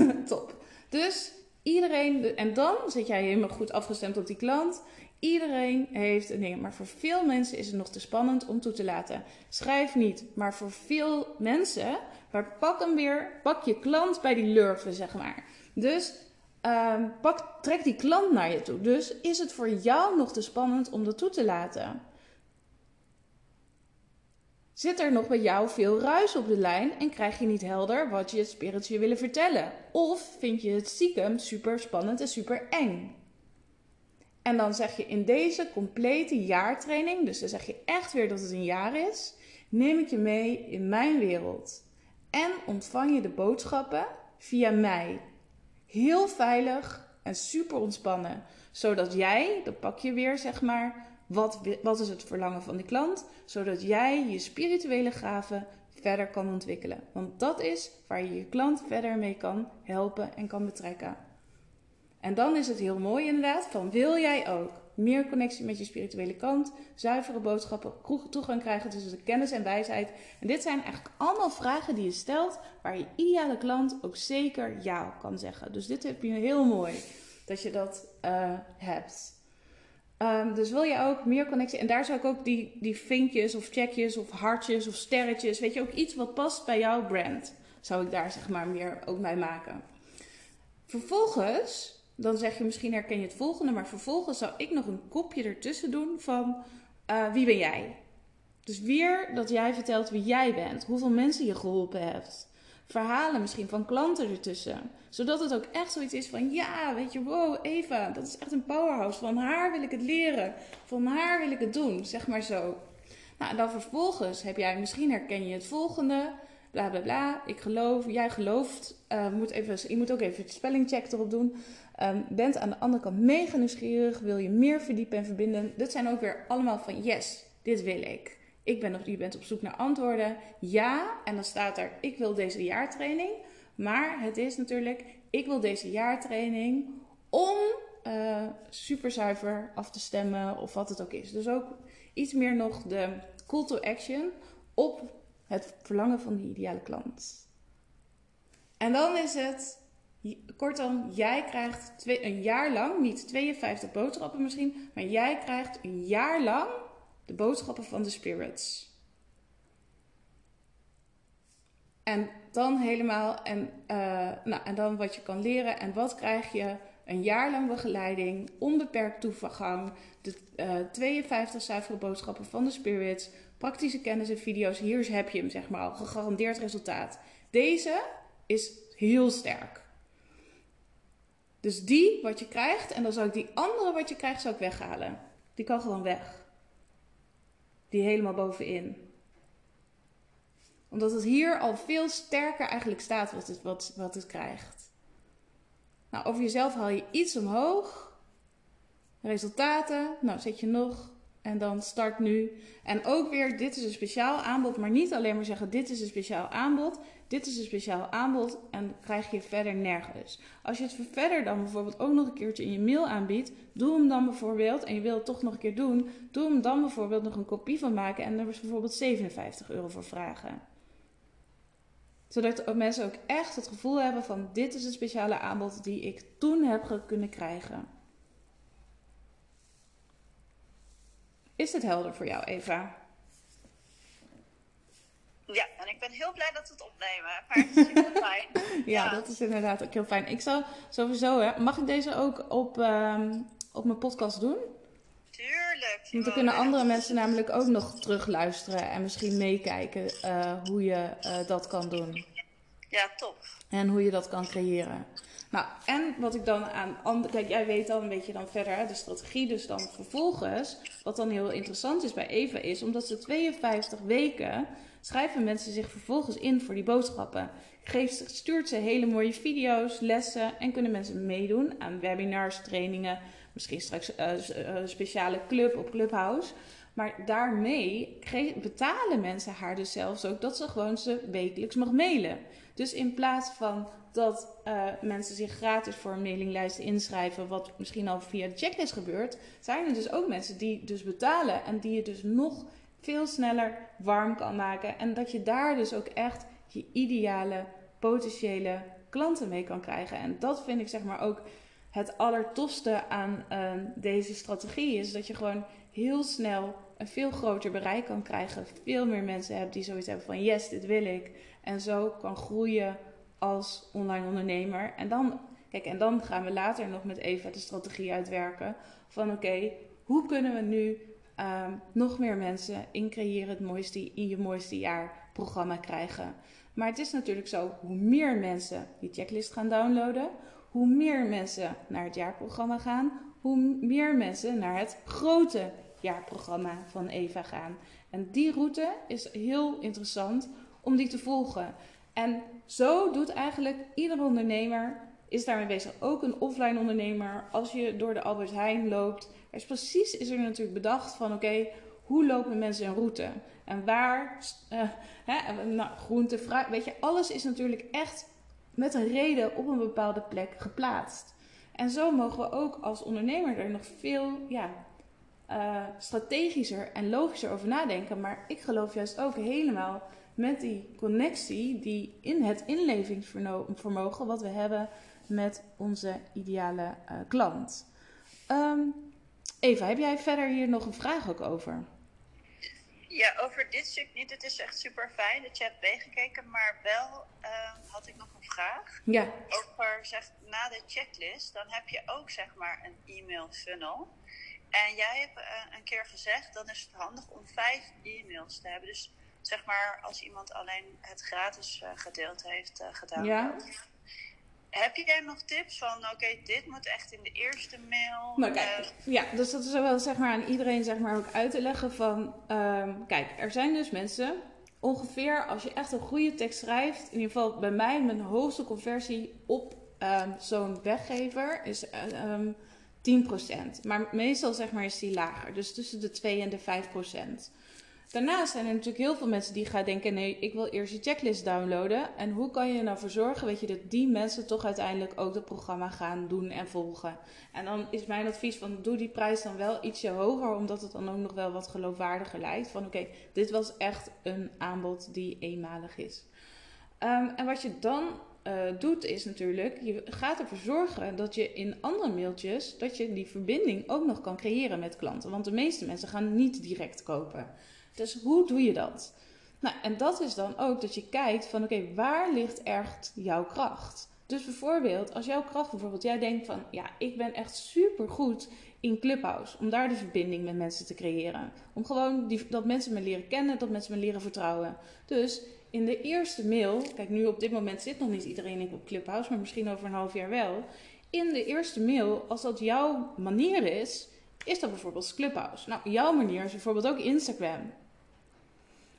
okay. top. Dus iedereen, en dan zit jij helemaal goed afgestemd op die klant. Iedereen heeft een ding, maar voor veel mensen is het nog te spannend om toe te laten. Schrijf niet, maar voor veel mensen, maar pak hem weer, pak je klant bij die lurven, zeg maar. Dus um, pak, trek die klant naar je toe. Dus is het voor jou nog te spannend om dat toe te laten? Zit er nog bij jou veel ruis op de lijn en krijg je niet helder wat je het spirits je willen vertellen? Of vind je het stiekem super spannend en super eng? En dan zeg je in deze complete jaartraining, dus dan zeg je echt weer dat het een jaar is, neem ik je mee in mijn wereld. En ontvang je de boodschappen via mij. Heel veilig, en super ontspannen. Zodat jij, dat pak je weer zeg maar, wat, wat is het verlangen van die klant? Zodat jij je spirituele gaven verder kan ontwikkelen. Want dat is waar je je klant verder mee kan helpen en kan betrekken. En dan is het heel mooi inderdaad van wil jij ook meer connectie met je spirituele kant, zuivere boodschappen, toegang krijgen tussen de kennis en wijsheid. En dit zijn eigenlijk allemaal vragen die je stelt waar je ideale klant ook zeker ja op kan zeggen. Dus dit heb je heel mooi dat je dat uh, hebt. Um, dus wil je ook meer connectie? En daar zou ik ook die, die vinkjes of checkjes of hartjes of sterretjes, weet je, ook iets wat past bij jouw brand, zou ik daar zeg maar meer ook bij maken. Vervolgens dan zeg je misschien herken je het volgende, maar vervolgens zou ik nog een kopje ertussen doen van uh, wie ben jij? Dus weer dat jij vertelt wie jij bent, hoeveel mensen je geholpen hebt. Verhalen misschien van klanten ertussen. Zodat het ook echt zoiets is van ja, weet je, wow, Eva, dat is echt een powerhouse. Van haar wil ik het leren. Van haar wil ik het doen, zeg maar zo. Nou, en dan vervolgens heb jij, misschien herken je het volgende bla bla bla. Ik geloof, jij gelooft. Uh, moet even, je moet ook even het spellingcheck erop doen. Um, bent aan de andere kant mega nieuwsgierig, wil je meer verdiepen en verbinden. Dit zijn ook weer allemaal van yes, dit wil ik. Ik ben op, je bent op zoek naar antwoorden. Ja, en dan staat er, ik wil deze jaartraining. Maar het is natuurlijk, ik wil deze jaartraining om uh, super zuiver af te stemmen of wat het ook is. Dus ook iets meer nog de call to action op het verlangen van die ideale klant. En dan is het, kortom, jij krijgt twee, een jaar lang, niet 52 boodschappen misschien, maar jij krijgt een jaar lang de boodschappen van de spirits. En dan helemaal, en, uh, nou, en dan wat je kan leren en wat krijg je? Een jaar lang begeleiding, onbeperkt toegang, de uh, 52 zuivere boodschappen van de spirits, praktische kennis en video's. Hier heb je hem, zeg maar al. Gegarandeerd resultaat. Deze is heel sterk. Dus die wat je krijgt, en dan zou ik die andere wat je krijgt, zou ik weghalen. Die kan gewoon weg. Die helemaal bovenin. Omdat het hier al veel sterker eigenlijk staat wat het, wat, wat het krijgt. Nou, over jezelf haal je iets omhoog. Resultaten, nou zet je nog en dan start nu. En ook weer, dit is een speciaal aanbod. Maar niet alleen maar zeggen, dit is een speciaal aanbod. Dit is een speciaal aanbod. En krijg je verder nergens. Als je het verder dan bijvoorbeeld ook nog een keertje in je mail aanbiedt. Doe hem dan bijvoorbeeld, en je wilt het toch nog een keer doen. Doe hem dan bijvoorbeeld nog een kopie van maken. En is bijvoorbeeld 57 euro voor vragen. Zodat mensen ook echt het gevoel hebben van, dit is een speciale aanbod die ik toen heb kunnen krijgen. Is het helder voor jou, Eva? Ja, en ik ben heel blij dat we het opnemen. Maar het is super fijn. ja, dat is inderdaad ook heel fijn. Ik zou sowieso, hè, mag ik deze ook op, uh, op mijn podcast doen? Tuurlijk. Want dan kunnen andere mensen namelijk ook nog terugluisteren en misschien meekijken uh, hoe je uh, dat kan doen. Ja, top. En hoe je dat kan creëren. Nou, en wat ik dan aan andere. Kijk, jij weet dan een beetje dan verder de strategie. Dus dan vervolgens, wat dan heel interessant is bij Eva, is omdat ze 52 weken schrijven mensen zich vervolgens in voor die boodschappen. Geeft, stuurt ze hele mooie video's, lessen en kunnen mensen meedoen aan webinars, trainingen, misschien straks uh, een speciale club op Clubhouse. Maar daarmee betalen mensen haar dus zelfs ook dat ze gewoon ze wekelijks mag mailen. Dus in plaats van dat uh, mensen zich gratis voor een mailinglijst inschrijven, wat misschien al via de checklist gebeurt, zijn er dus ook mensen die dus betalen en die je dus nog veel sneller warm kan maken. En dat je daar dus ook echt je ideale potentiële klanten mee kan krijgen. En dat vind ik zeg maar ook het allertofste aan uh, deze strategie. Is dat je gewoon heel snel een veel groter bereik kan krijgen. Veel meer mensen hebt die zoiets hebben van yes, dit wil ik. En zo kan groeien als online ondernemer. En dan, kijk, en dan gaan we later nog met Eva de strategie uitwerken. Van oké, hoe kunnen we nu um, nog meer mensen in creëren het mooiste, in je mooiste jaar programma krijgen. Maar het is natuurlijk zo, hoe meer mensen die checklist gaan downloaden, hoe meer mensen naar het jaarprogramma gaan, hoe meer mensen naar het grote jaarprogramma van Eva gaan. En die route is heel interessant om die te volgen. En zo doet eigenlijk ieder ondernemer is daarmee bezig. Ook een offline ondernemer, als je door de Albert Heijn loopt, is precies is er natuurlijk bedacht van oké, hoe lopen mensen een route? En waar, uh, hè, nou, groente, fruit, weet je, alles is natuurlijk echt met een reden op een bepaalde plek geplaatst. En zo mogen we ook als ondernemer er nog veel ja, uh, strategischer en logischer over nadenken. Maar ik geloof juist ook helemaal met die connectie die in het inlevingsvermogen wat we hebben met onze ideale uh, klant. Um, Eva, heb jij verder hier nog een vraag ook over? Ja, over dit stuk niet. Het is echt super fijn dat je hebt meegekeken. Maar wel uh, had ik nog een vraag. Ja. Over, zeg, na de checklist, dan heb je ook zeg maar een e-mail funnel. En jij hebt uh, een keer gezegd, dan is het handig om vijf e-mails te hebben. Dus zeg maar, als iemand alleen het gratis uh, gedeelte heeft uh, gedaan. Ja. Heb jij nog tips van, oké, dit moet echt in de eerste mail? Nou, kijk, ja, dus dat is wel zeg maar aan iedereen zeg maar ook uit te leggen van, um, kijk, er zijn dus mensen, ongeveer als je echt een goede tekst schrijft, in ieder geval bij mij, mijn hoogste conversie op um, zo'n weggever is um, 10%. Maar meestal zeg maar is die lager, dus tussen de 2 en de 5%. Daarnaast zijn er natuurlijk heel veel mensen die gaan denken: nee, ik wil eerst je checklist downloaden. En hoe kan je er nou voor zorgen weet je, dat die mensen toch uiteindelijk ook het programma gaan doen en volgen? En dan is mijn advies: van doe die prijs dan wel ietsje hoger, omdat het dan ook nog wel wat geloofwaardiger lijkt. Van oké, dit was echt een aanbod die eenmalig is. Um, en wat je dan uh, doet is natuurlijk, je gaat ervoor zorgen dat je in andere mailtjes, dat je die verbinding ook nog kan creëren met klanten. Want de meeste mensen gaan niet direct kopen. Dus hoe doe je dat? Nou, en dat is dan ook dat je kijkt van oké, waar ligt echt jouw kracht? Dus bijvoorbeeld, als jouw kracht bijvoorbeeld, jij denkt van ja, ik ben echt super goed in Clubhouse. Om daar de verbinding met mensen te creëren. Om gewoon die, dat mensen me leren kennen, dat mensen me leren vertrouwen. Dus in de eerste mail, kijk nu op dit moment zit nog niet iedereen op Clubhouse, maar misschien over een half jaar wel. In de eerste mail, als dat jouw manier is, is dat bijvoorbeeld Clubhouse. Nou, jouw manier is bijvoorbeeld ook Instagram.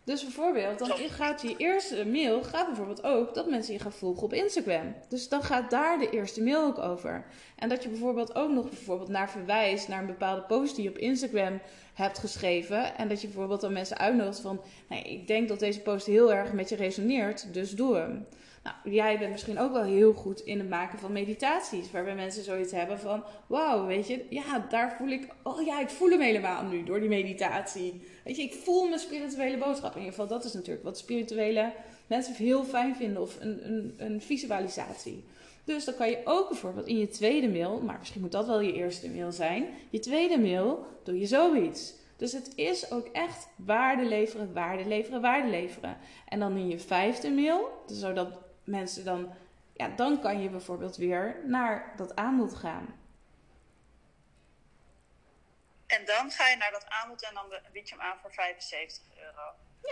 Dus bijvoorbeeld, dan gaat je eerste mail gaat bijvoorbeeld ook dat mensen je gaan volgen op Instagram. Dus dan gaat daar de eerste mail ook over. En dat je bijvoorbeeld ook nog bijvoorbeeld naar verwijst naar een bepaalde post die je op Instagram hebt geschreven. En dat je bijvoorbeeld dan mensen uitnodigt van, nee, ik denk dat deze post heel erg met je resoneert, dus doe hem. Nou, jij bent misschien ook wel heel goed in het maken van meditaties. Waarbij mensen zoiets hebben van: wauw, weet je, ja, daar voel ik. Oh ja, ik voel hem helemaal nu door die meditatie. Weet je, ik voel mijn spirituele boodschap. In ieder geval, dat is natuurlijk wat spirituele mensen heel fijn vinden. Of een, een, een visualisatie. Dus dan kan je ook bijvoorbeeld in je tweede mail, maar misschien moet dat wel je eerste mail zijn. Je tweede mail doe je zoiets. Dus het is ook echt waarde leveren, waarde leveren, waarde leveren. En dan in je vijfde mail, zodat mensen dan, ja, dan kan je bijvoorbeeld weer naar dat aanbod gaan. En dan ga je naar dat aanbod en dan bied je hem aan voor 75 euro.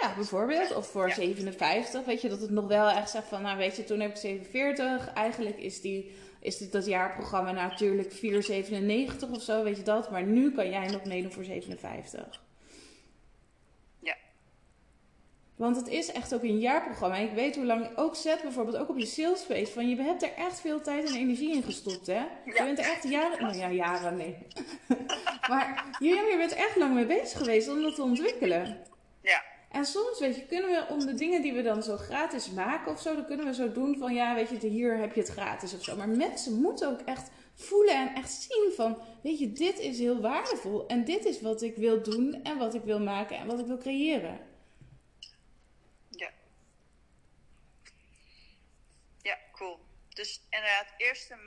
Ja, bijvoorbeeld. Of voor 57. Weet je, dat het nog wel echt zegt van, nou weet je, toen heb ik 47. Eigenlijk is, die, is dit, dat jaarprogramma natuurlijk 4,97 of zo, weet je dat. Maar nu kan jij nog meedoen voor 57. Want het is echt ook een jaarprogramma. En ik weet hoe lang ook zet bijvoorbeeld ook op je salespace. Van je hebt er echt veel tijd en energie in gestopt, hè? Je bent er echt jaren. Nou ja, jaren, nee. maar je, je bent echt lang mee bezig geweest om dat te ontwikkelen. Ja. En soms, weet je, kunnen we om de dingen die we dan zo gratis maken of zo, dan kunnen we zo doen van ja, weet je, hier heb je het gratis of zo. Maar mensen moeten ook echt voelen en echt zien van, weet je, dit is heel waardevol en dit is wat ik wil doen en wat ik wil maken en wat ik wil creëren. Dus inderdaad, eerst een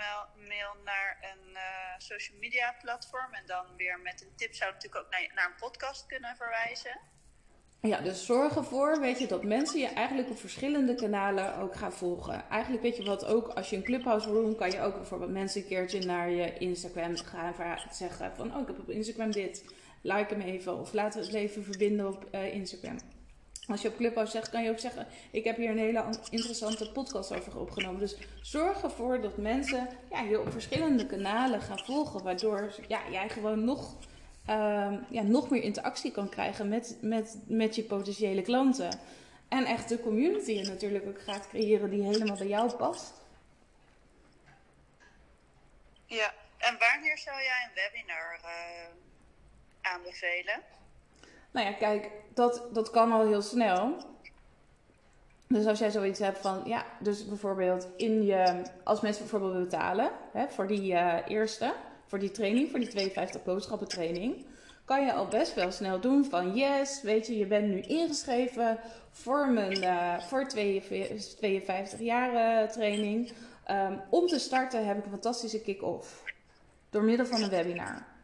mail, naar een uh, social media platform. En dan weer met een tip zou natuurlijk ook naar, naar een podcast kunnen verwijzen. Ja, dus zorg ervoor, weet je, dat mensen je eigenlijk op verschillende kanalen ook gaan volgen. Eigenlijk weet je wat ook, als je een clubhouse doen, kan je ook bijvoorbeeld mensen een keertje naar je Instagram gaan zeggen van, oh ik heb op Instagram dit, like hem even of laten we het even verbinden op uh, Instagram. Als je op Clubhouse zegt, kan je ook zeggen: Ik heb hier een hele interessante podcast over opgenomen. Dus zorg ervoor dat mensen ja, je op verschillende kanalen gaan volgen, waardoor ja, jij gewoon nog, uh, ja, nog meer interactie kan krijgen met, met, met je potentiële klanten. En echt de community natuurlijk ook gaat creëren die helemaal bij jou past. Ja, en wanneer zou jij een webinar uh, aanbevelen? Nou ja, kijk, dat, dat kan al heel snel. Dus als jij zoiets hebt van, ja, dus bijvoorbeeld in je, als mensen bijvoorbeeld betalen hè, voor die uh, eerste, voor die training, voor die 52 boodschappen training, kan je al best wel snel doen van, yes, weet je, je bent nu ingeschreven voor mijn, uh, voor 52, 52 jaar training. Um, om te starten heb ik een fantastische kick-off. Door middel van een webinar.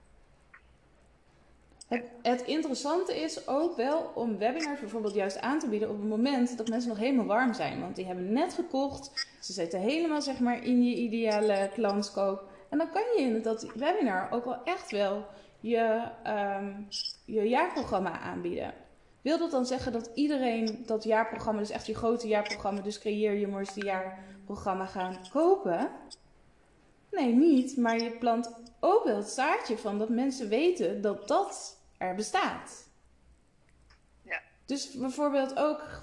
Het, interessante is ook wel om webinars bijvoorbeeld juist aan te bieden op het moment dat mensen nog helemaal warm zijn. Want die hebben net gekocht, ze zitten helemaal zeg maar in je ideale klantskoop. En dan kan je in dat webinar ook wel echt wel je, um, je jaarprogramma aanbieden. Wil dat dan zeggen dat iedereen dat jaarprogramma, dus echt je grote jaarprogramma, dus creëer je mooiste jaarprogramma gaan kopen? Nee, niet. Maar je plant ook wel het zaadje van dat mensen weten dat dat er bestaat. Ja. Dus bijvoorbeeld ook,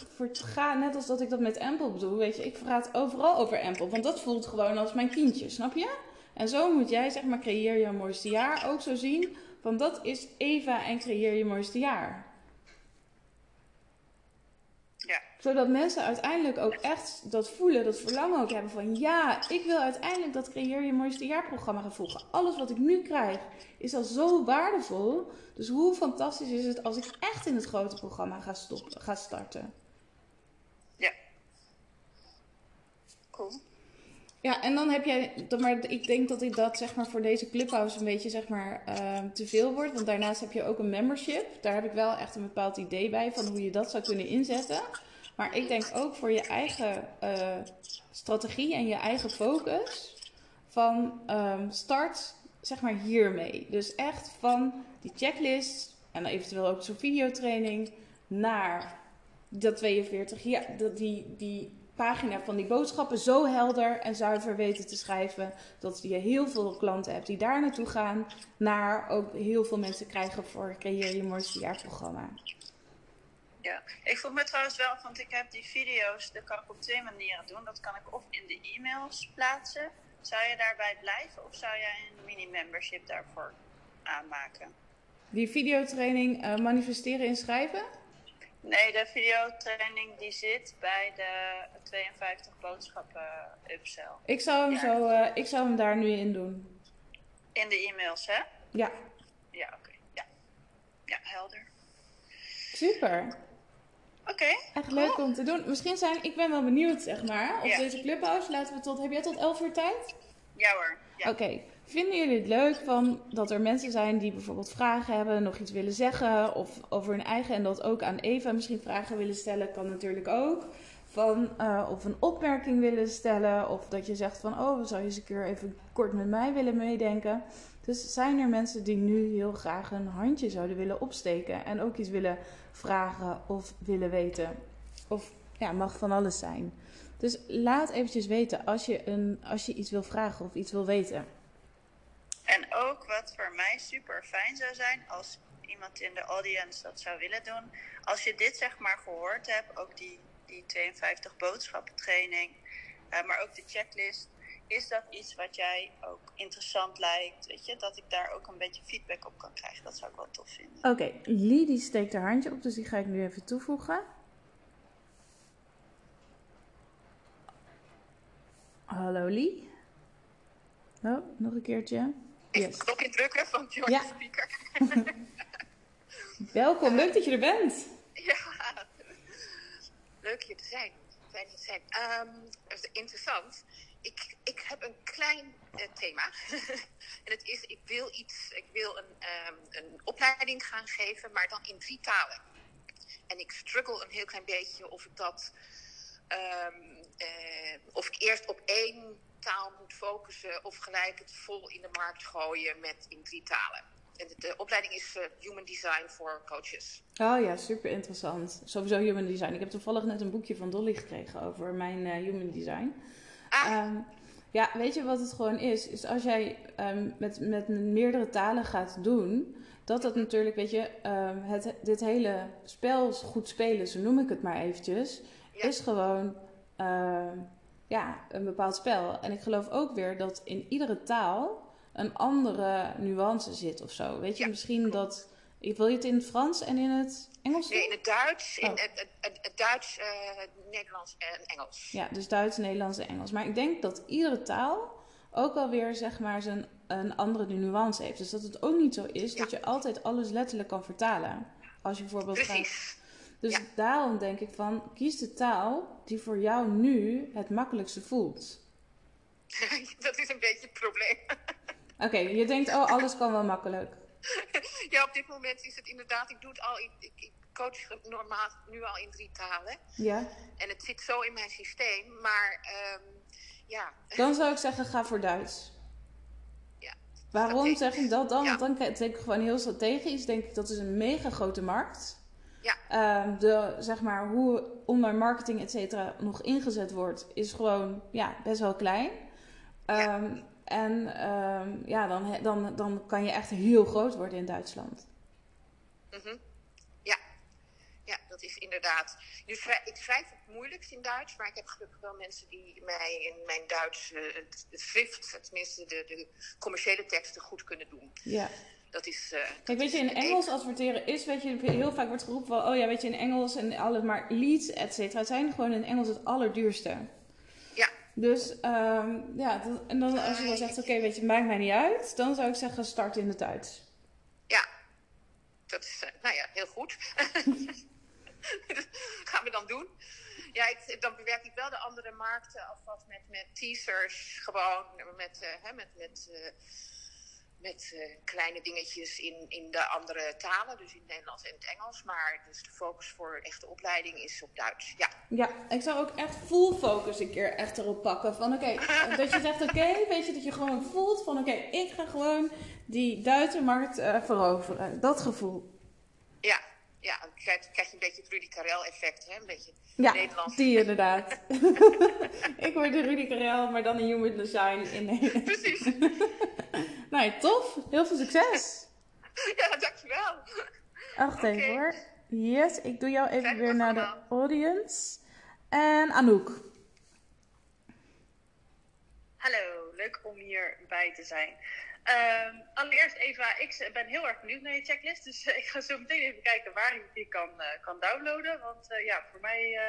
net als dat ik dat met Ample bedoel, weet je, ik praat overal over Ample, want dat voelt gewoon als mijn kindje, snap je? En zo moet jij, zeg maar, creëer je mooiste jaar ook zo zien, van dat is Eva en creëer je mooiste jaar. Ja. Zodat mensen uiteindelijk ook echt dat voelen, dat verlangen ook hebben van ja, ik wil uiteindelijk dat creëer je mooiste jaarprogramma gaan volgen. Alles wat ik nu krijg is al zo waardevol. Dus hoe fantastisch is het als ik echt in het grote programma ga, stoppen, ga starten? Ja. Cool. Ja, en dan heb jij, maar ik denk dat ik dat zeg maar voor deze clubhouse een beetje zeg maar uh, te veel wordt. Want daarnaast heb je ook een membership. Daar heb ik wel echt een bepaald idee bij van hoe je dat zou kunnen inzetten. Maar ik denk ook voor je eigen uh, strategie en je eigen focus van um, start zeg maar hiermee. Dus echt van die checklist en eventueel ook zo'n videotraining naar dat 42, ja, dat die, die pagina van die boodschappen zo helder en zuiver weten te schrijven dat je heel veel klanten hebt die daar naartoe gaan, naar ook heel veel mensen krijgen voor Creëer je mooiste jaarprogramma. Ja, ik voel me trouwens wel, want ik heb die video's, dat kan ik op twee manieren doen. Dat kan ik of in de e-mails plaatsen. Zou je daarbij blijven of zou jij een mini-membership daarvoor aanmaken? Die videotraining uh, manifesteren in schrijven? Nee, de videotraining die zit bij de 52 boodschappen upsell. Ik zou hem, ja. zo, uh, ik zou hem daar nu in doen. In de e-mails, hè? Ja. Ja, oké. Okay. Ja. ja, helder. Super. Oké. Okay, Echt leuk cool. om te doen. Misschien zijn, ik ben wel benieuwd, zeg maar, op deze clubhouse. Laten we tot, heb jij tot 11 uur tijd? Ja hoor. Ja. Oké. Okay. Vinden jullie het leuk van dat er mensen zijn die bijvoorbeeld vragen hebben, nog iets willen zeggen of over hun eigen en dat ook aan Eva misschien vragen willen stellen, kan natuurlijk ook. Van, uh, of een opmerking willen stellen of dat je zegt van oh, zou je eens een keer even kort met mij willen meedenken. Dus zijn er mensen die nu heel graag een handje zouden willen opsteken en ook iets willen vragen of willen weten? Of ja, mag van alles zijn. Dus laat eventjes weten als je, een, als je iets wil vragen of iets wil weten. En ook wat voor mij super fijn zou zijn als iemand in de audience dat zou willen doen. Als je dit zeg maar gehoord hebt, ook die, die 52 boodschappen training, uh, maar ook de checklist. Is dat iets wat jij ook interessant lijkt? Weet je, dat ik daar ook een beetje feedback op kan krijgen. Dat zou ik wel tof vinden. Oké, okay, steekt haar handje op, dus die ga ik nu even toevoegen. Hallo Lee. Oh, nog een keertje. Yes. Knop indrukken van Joy ja. Speaker. Welkom, leuk dat je er bent. Ja, leuk hier te zijn. Fijn te zijn. Um, interessant. Ik, ik heb een klein uh, thema. en het is, ik wil iets, ik wil een, um, een opleiding gaan geven, maar dan in drie talen. En ik struggle een heel klein beetje of ik dat, um, uh, of ik eerst op één taal moet focussen of gelijk het vol in de markt gooien met in drie talen. En de, de opleiding is uh, Human Design voor coaches. Oh ja, super interessant. Sowieso Human Design. Ik heb toevallig net een boekje van Dolly gekregen over mijn Human Design. Ah. Um, ja, weet je wat het gewoon is? Is als jij um, met, met meerdere talen gaat doen, dat dat natuurlijk, weet je, um, het, dit hele spel goed spelen, zo noem ik het maar eventjes, ja. is gewoon ja, een bepaald spel. En ik geloof ook weer dat in iedere taal een andere nuance zit of zo. Weet je, Ja, misschien dat. Wil je het in het Frans en in het Engels? Nee, in het Duits, in Oh. het, het, het, het Duits, eh, Nederlands en Engels. Ja, dus Duits, Nederlands en Engels. Maar ik denk dat iedere taal ook alweer zeg maar zijn, een andere nuance heeft. Dus dat het ook niet zo is Ja. dat je altijd alles letterlijk kan vertalen. Als je bijvoorbeeld gaat. Precies. Dus Ja. daarom denk ik van kies de taal die voor jou nu het makkelijkste voelt. dat is een beetje het probleem. Oké, je denkt, oh, alles kan wel makkelijk. ja, op dit moment is het inderdaad, ik doe het al, ik, ik, coach normaal nu al in drie talen. Ja? En het zit zo in mijn systeem, maar ehm, ja, Dan zou ik zeggen, ga voor Duits. ja. Waarom zeg ik dat dan? Ja. Want dan denk ik gewoon heel strategisch. Denk ik dat is een mega grote markt. Ja. Ehm, de, zeg maar, hoe online marketing et cetera nog ingezet wordt, is gewoon ja, best wel klein. Ehm, En ehm, ja, dan, dan, dan kan je echt heel groot worden in Duitsland. Mhm. Ja. ja, dat is inderdaad. Schrij- ik schrijf het moeilijkst in Duits, maar ik heb gelukkig wel mensen die mij in mijn Duits, eh, het, het schrift, tenminste de, de commerciële teksten, goed kunnen doen. Ja. Dat is. eh, dat Kijk, weet je, in Engels adverteren is, weet je, heel vaak wordt geroepen van, oh ja, weet je, in Engels en alles, maar leads, et cetera, zijn gewoon in Engels het allerduurste. Dus ehm, ja, en dan als je dan zegt, oké, weet je, maakt mij niet uit, dan zou ik zeggen, start in het Duits. Ja, dat is, eh, nou ja, heel goed. gaan we dan doen. Ja, ik, dan bewerk ik wel de andere markten alvast met, met teasers, gewoon met, eh, hè, met, met, eh, met eh, kleine dingetjes in, in de andere talen, dus in het Nederlands en het Engels. Maar dus de focus voor echte opleiding is op Duits. Ja, Ja, ik zou ook echt full focus een keer echt erop pakken. Van oké, dat je zegt oké, weet je, dat je gewoon voelt van oké, ik ga gewoon die Duitse markt eh, veroveren. Dat gevoel. ja. Ja, dan krijg, krijg je een beetje het Rudy Karel effect, hè? Een beetje Ja, Nederlands. die inderdaad. ik word de Rudy Karel, maar dan een human design in Nederland. Precies. Nou, tof. Heel veel succes. Ja, dankjewel. Wacht even Oké. hoor. Yes, ik doe jou even weer naar de audience. En Anouk. Hallo, leuk om hierbij te zijn. Ehm, allereerst Eva, ik ben heel erg benieuwd naar je checklist. Dus eh, ik ga zo meteen even kijken waar ik die kan, eh, kan downloaden. Want eh, ja, voor mij,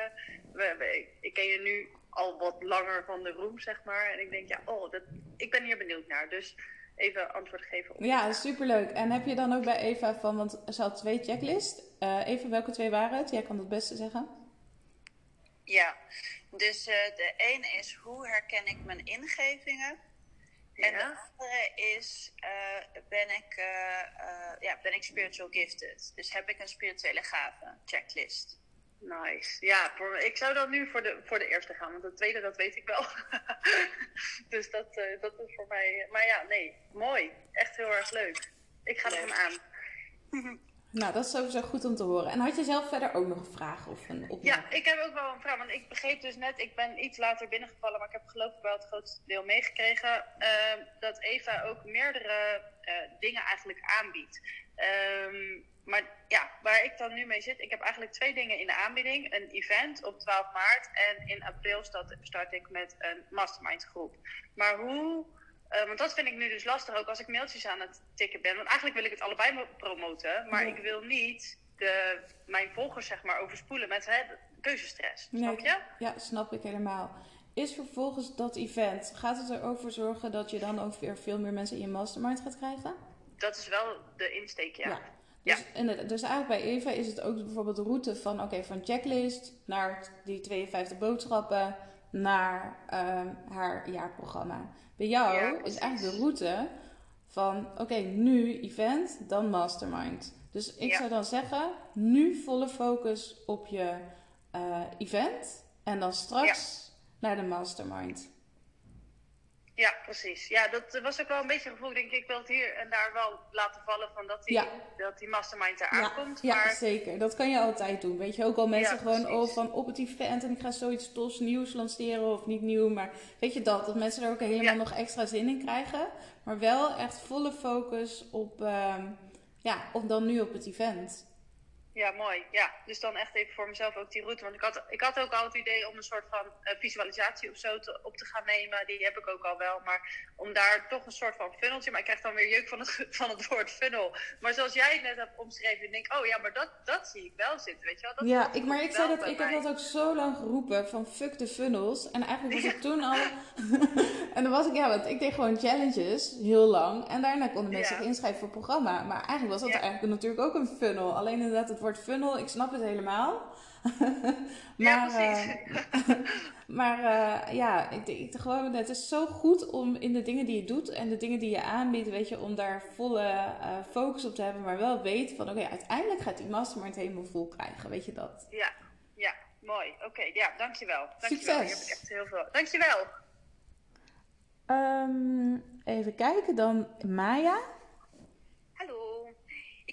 we, we- ik ken je nu al wat langer van de room, zeg maar. En ik denk, ja, oh, dat, ik ben hier benieuwd naar. Dus even antwoord geven op Ja, superleuk. En heb je dan ook bij Eva van, want ze had twee checklists. Eh even welke twee waren het? Jij kan dat beste zeggen. Ja, dus eh, de ene is hoe herken ik mijn ingevingen? En de andere is, eh, ben, ik, eh, eh, ja, ben ik spiritual gifted? Dus heb ik een spirituele gave? Checklist. Nice. Ja, voor, ik zou dan nu voor de, voor de eerste gaan, want de tweede, dat weet ik wel. dus dat, eh, dat is voor mij. Maar ja, nee, mooi. Echt heel erg leuk. Ik ga er hem aan. Nou, dat is sowieso goed om te horen. En had je zelf verder ook nog een vraag of een opmerking? Ja, ik heb ook wel een vraag. Want ik begreep dus net, ik ben iets later binnengevallen, maar ik heb geloof ik wel het grootste deel meegekregen. eh, dat Eva ook meerdere eh, dingen eigenlijk aanbiedt. Ehm, maar ja, waar ik dan nu mee zit, ik heb eigenlijk twee dingen in de aanbieding. Een event op 12 maart en in april start, start ik met een mastermind groep. Maar hoe, eh, want dat vind ik nu dus lastig ook als ik mailtjes aan het tikken ben. Want eigenlijk wil ik het allebei mo- promoten, maar Ja. ik wil niet de, mijn volgers zeg maar overspoelen met hè, keuzestress. Nee, Snap je? Ja, snap ik helemaal. Is vervolgens dat event, gaat het erover zorgen dat je dan ook weer veel meer mensen in je mastermind gaat krijgen? Dat is wel de insteek, ja. Dus, inderdaad, dus eigenlijk bij Eva is het ook bijvoorbeeld de route van, oké, van checklist naar die 52 boodschappen naar ehm, haar jaarprogramma. Bij jou Ja, is eigenlijk de route van, oké, nu event, dan mastermind. Dus ik Ja. zou dan zeggen, nu volle focus op je eh, event en dan straks naar de mastermind. Ja, precies. Ja, dat was ook wel een beetje een gevoel. Denk, ik wil het hier en daar wel laten vallen van dat die, Ja. dat die mastermind eraan Ja, komt. ja maar zeker. Dat kan je altijd doen. Weet je, ook al mensen Ja, gewoon oh, van op het event en ik ga zoiets tofs nieuws lanceren of niet nieuw. Maar weet je dat, dat mensen er ook helemaal Ja. nog extra zin in krijgen. Maar wel echt volle focus op, ehm, ja, op dan nu op het event. Ja, mooi. Ja, dus dan echt even voor mezelf ook die route. Want ik had, ik had ook al het idee om een soort van eh, visualisatie of zo te, op te gaan nemen. Die heb ik ook al wel. Maar om daar toch een soort van funneltje. Maar ik krijg dan weer juk van het, van het woord funnel. Maar zoals jij het net hebt omschreven, denk ik, oh ja, maar dat, dat zie ik wel zitten. Weet je wel? Dat ja, ik, maar ik, zei dat, ik heb dat ook zo lang geroepen van fuck de funnels. En eigenlijk was ik toen al. en dan was ik, ja, want ik deed gewoon challenges heel lang. En daarna konden mensen Ja. zich inschrijven voor het programma. Maar eigenlijk was dat Ja. eigenlijk natuurlijk ook een funnel. Alleen inderdaad, het woord funnel, ik snap het helemaal. Ja, maar precies. eh, maar eh, ja, ik, denk- ik, gewoon, het is zo goed om in de dingen die je doet en de dingen die je aanbiedt, weet je, om daar volle eh, focus op te hebben. Maar wel weten van, oké, uiteindelijk gaat die mastermind helemaal vol krijgen. Weet je dat? Ja, ja, mooi. Oké, ja, dankjewel. dankjewel. Succes. Je hebt echt heel veel. Dankjewel. Ehm, even kijken dan. Maya?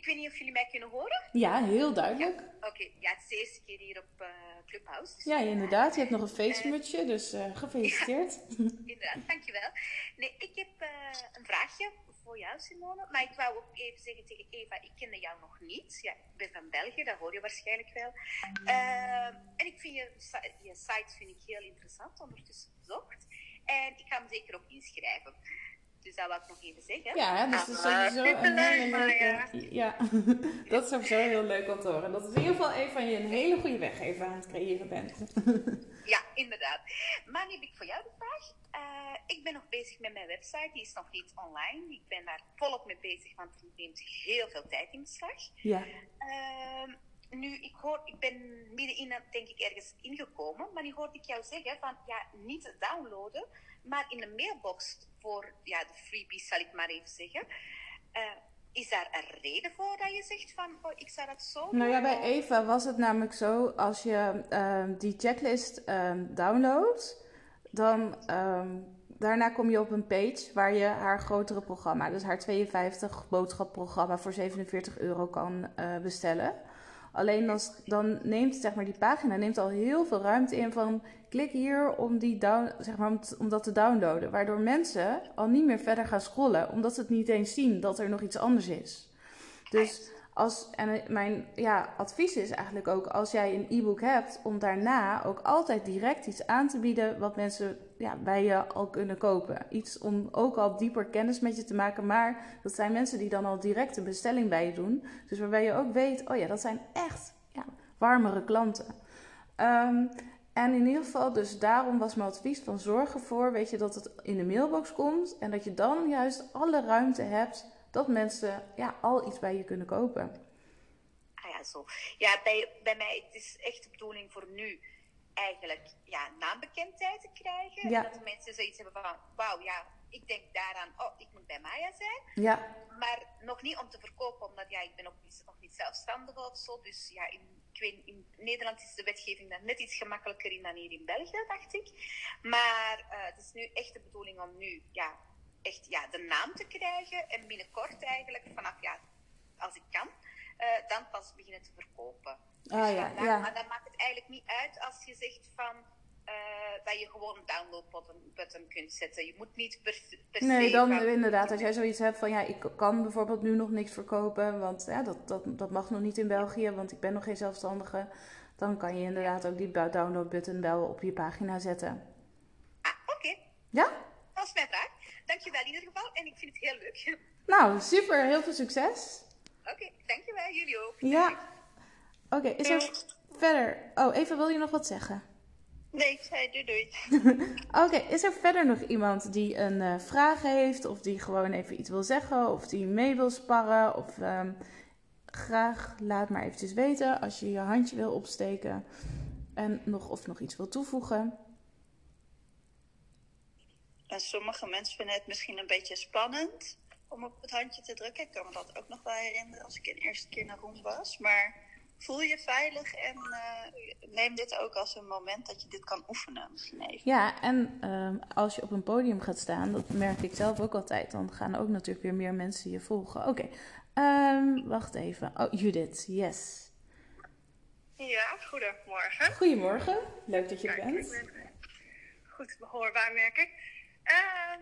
Ik weet niet of jullie mij kunnen horen. Ja, heel duidelijk. Oké, ja, het is de eerste keer hier op eh, Clubhouse. dus Ja, inderdaad. Je hebt nog een feestmutsje, dus eh, gefeliciteerd. Inderdaad, dankjewel. Nee, ik heb eh, een vraagje voor jou, Simone. Maar ik wou ook even zeggen tegen Eva, ik kende jou nog niet. Ja, ik ben van België, dat hoor je waarschijnlijk wel. En ik vind je, je site vind ik heel interessant, ondertussen bezocht. En ik ga me zeker ook inschrijven. Dus dat wil ik nog even zeggen. Ja, dus dat is Ah, sowieso een hele leuke... Ja, dat is sowieso heel leuk om te horen. Dat is in ieder geval een van je een hele goede weggever aan het creëren bent. Ja, inderdaad. Maar nu heb ik voor jou de vraag. Eh, ik ben nog bezig met mijn website. Die is nog niet online. Ik ben daar volop mee bezig, want het neemt heel veel tijd in beslag. Ja. Ehm, nu, ik, hoor, ik ben middenin, denk ik, ergens ingekomen. Maar nu hoorde ik jou zeggen van, ja, niet downloaden, maar in de mailbox voor ja, de freebies, zal ik maar even zeggen. Eh, is daar een reden voor dat je zegt van, oh, ik zou dat zo doen? Nou ja, bij Eva was het namelijk zo, als je ehm, die checklist ehm, downloadt, dan ehm, daarna kom je op een page waar je haar grotere programma, dus haar 52 boodschapprogramma voor 47 euro kan eh, bestellen. Alleen dan, dan neemt zeg maar, die pagina neemt al heel veel ruimte in van klik hier om, die down, zeg maar, om, dat te downloaden. Waardoor mensen al niet meer verder gaan scrollen, omdat ze het niet eens zien dat er nog iets anders is. Dus als, en eh, mijn ja, advies is eigenlijk ook, als jij een e-book hebt, om daarna ook altijd direct iets aan te bieden wat mensen ja, bij je al kunnen kopen. Iets om ook al dieper kennis met je te maken, maar dat zijn mensen die dan al direct een bestelling bij je doen. Dus waarbij je ook weet, oh ja, dat zijn echt ja, warmere klanten. Ehm, en in ieder geval, dus daarom was mijn advies van zorg ervoor, weet je, dat het in de mailbox komt en dat je dan juist alle ruimte hebt dat mensen ja, al iets bij je kunnen kopen. Ah ja, zo. Ja, bij, bij mij het is echt de bedoeling voor nu eigenlijk ja, naambekendheid te krijgen. Ja. En dat mensen zoiets hebben van, wauw, ja, ik denk daaraan, oh, ik moet bij Maya zijn. Ja, Maar nog niet om te verkopen, omdat ja, ik ben ook niet, nog niet zelfstandig of zo. Dus ja, in, ik weet, in Nederland is de wetgeving daar net iets gemakkelijker in dan hier in België, dacht ik. Maar eh, het is nu echt de bedoeling om nu ja, echt ja, de naam te krijgen. En binnenkort eigenlijk, vanaf ja, als ik kan, eh, dan pas beginnen te verkopen. Ah, Dus ja, ja. Maar dan maakt het eigenlijk niet uit als je zegt van... eh, dat je gewoon een download button kunt zetten. Je moet niet per, per nee, dan inderdaad, als jij zoiets hebt van ja, ik kan bijvoorbeeld nu nog niks verkopen, want ja, dat, dat, dat mag nog niet in België, want ik ben nog geen zelfstandige. Dan kan je inderdaad ook die download button wel op je pagina zetten. Ah, oké. Ja? Dat was mijn vraag. Dankjewel in ieder geval. En ik vind het heel leuk. Nou, super, heel veel succes. Oké, dankjewel. Jullie ook. Ja. Oké, is er verder... Oh, even wil je nog wat zeggen? Nee, ik zei doei doei. Oké, is er verder nog iemand die een eh, vraag heeft of die gewoon even iets wil zeggen of die mee wil sparren of ehm, graag laat maar eventjes weten als je je handje wil opsteken en nog of nog iets wil toevoegen. En sommige mensen vinden het misschien een beetje spannend om op het handje te drukken. Ik kan me dat ook nog wel herinneren als ik de eerste keer naar Roem was. Maar voel je veilig en eh, neem dit ook als een moment dat je dit kan oefenen. Misschien even. Ja, en ehm, als je op een podium gaat staan, dat merk ik zelf ook altijd, dan gaan ook natuurlijk weer meer mensen je volgen. Oké, ehm, wacht even. Oh, Judith, yes. Ja, goedemorgen. Goedemorgen, leuk dat je er Kijk, ik bent. ben goed behoorbaar, merk ik. Ehm,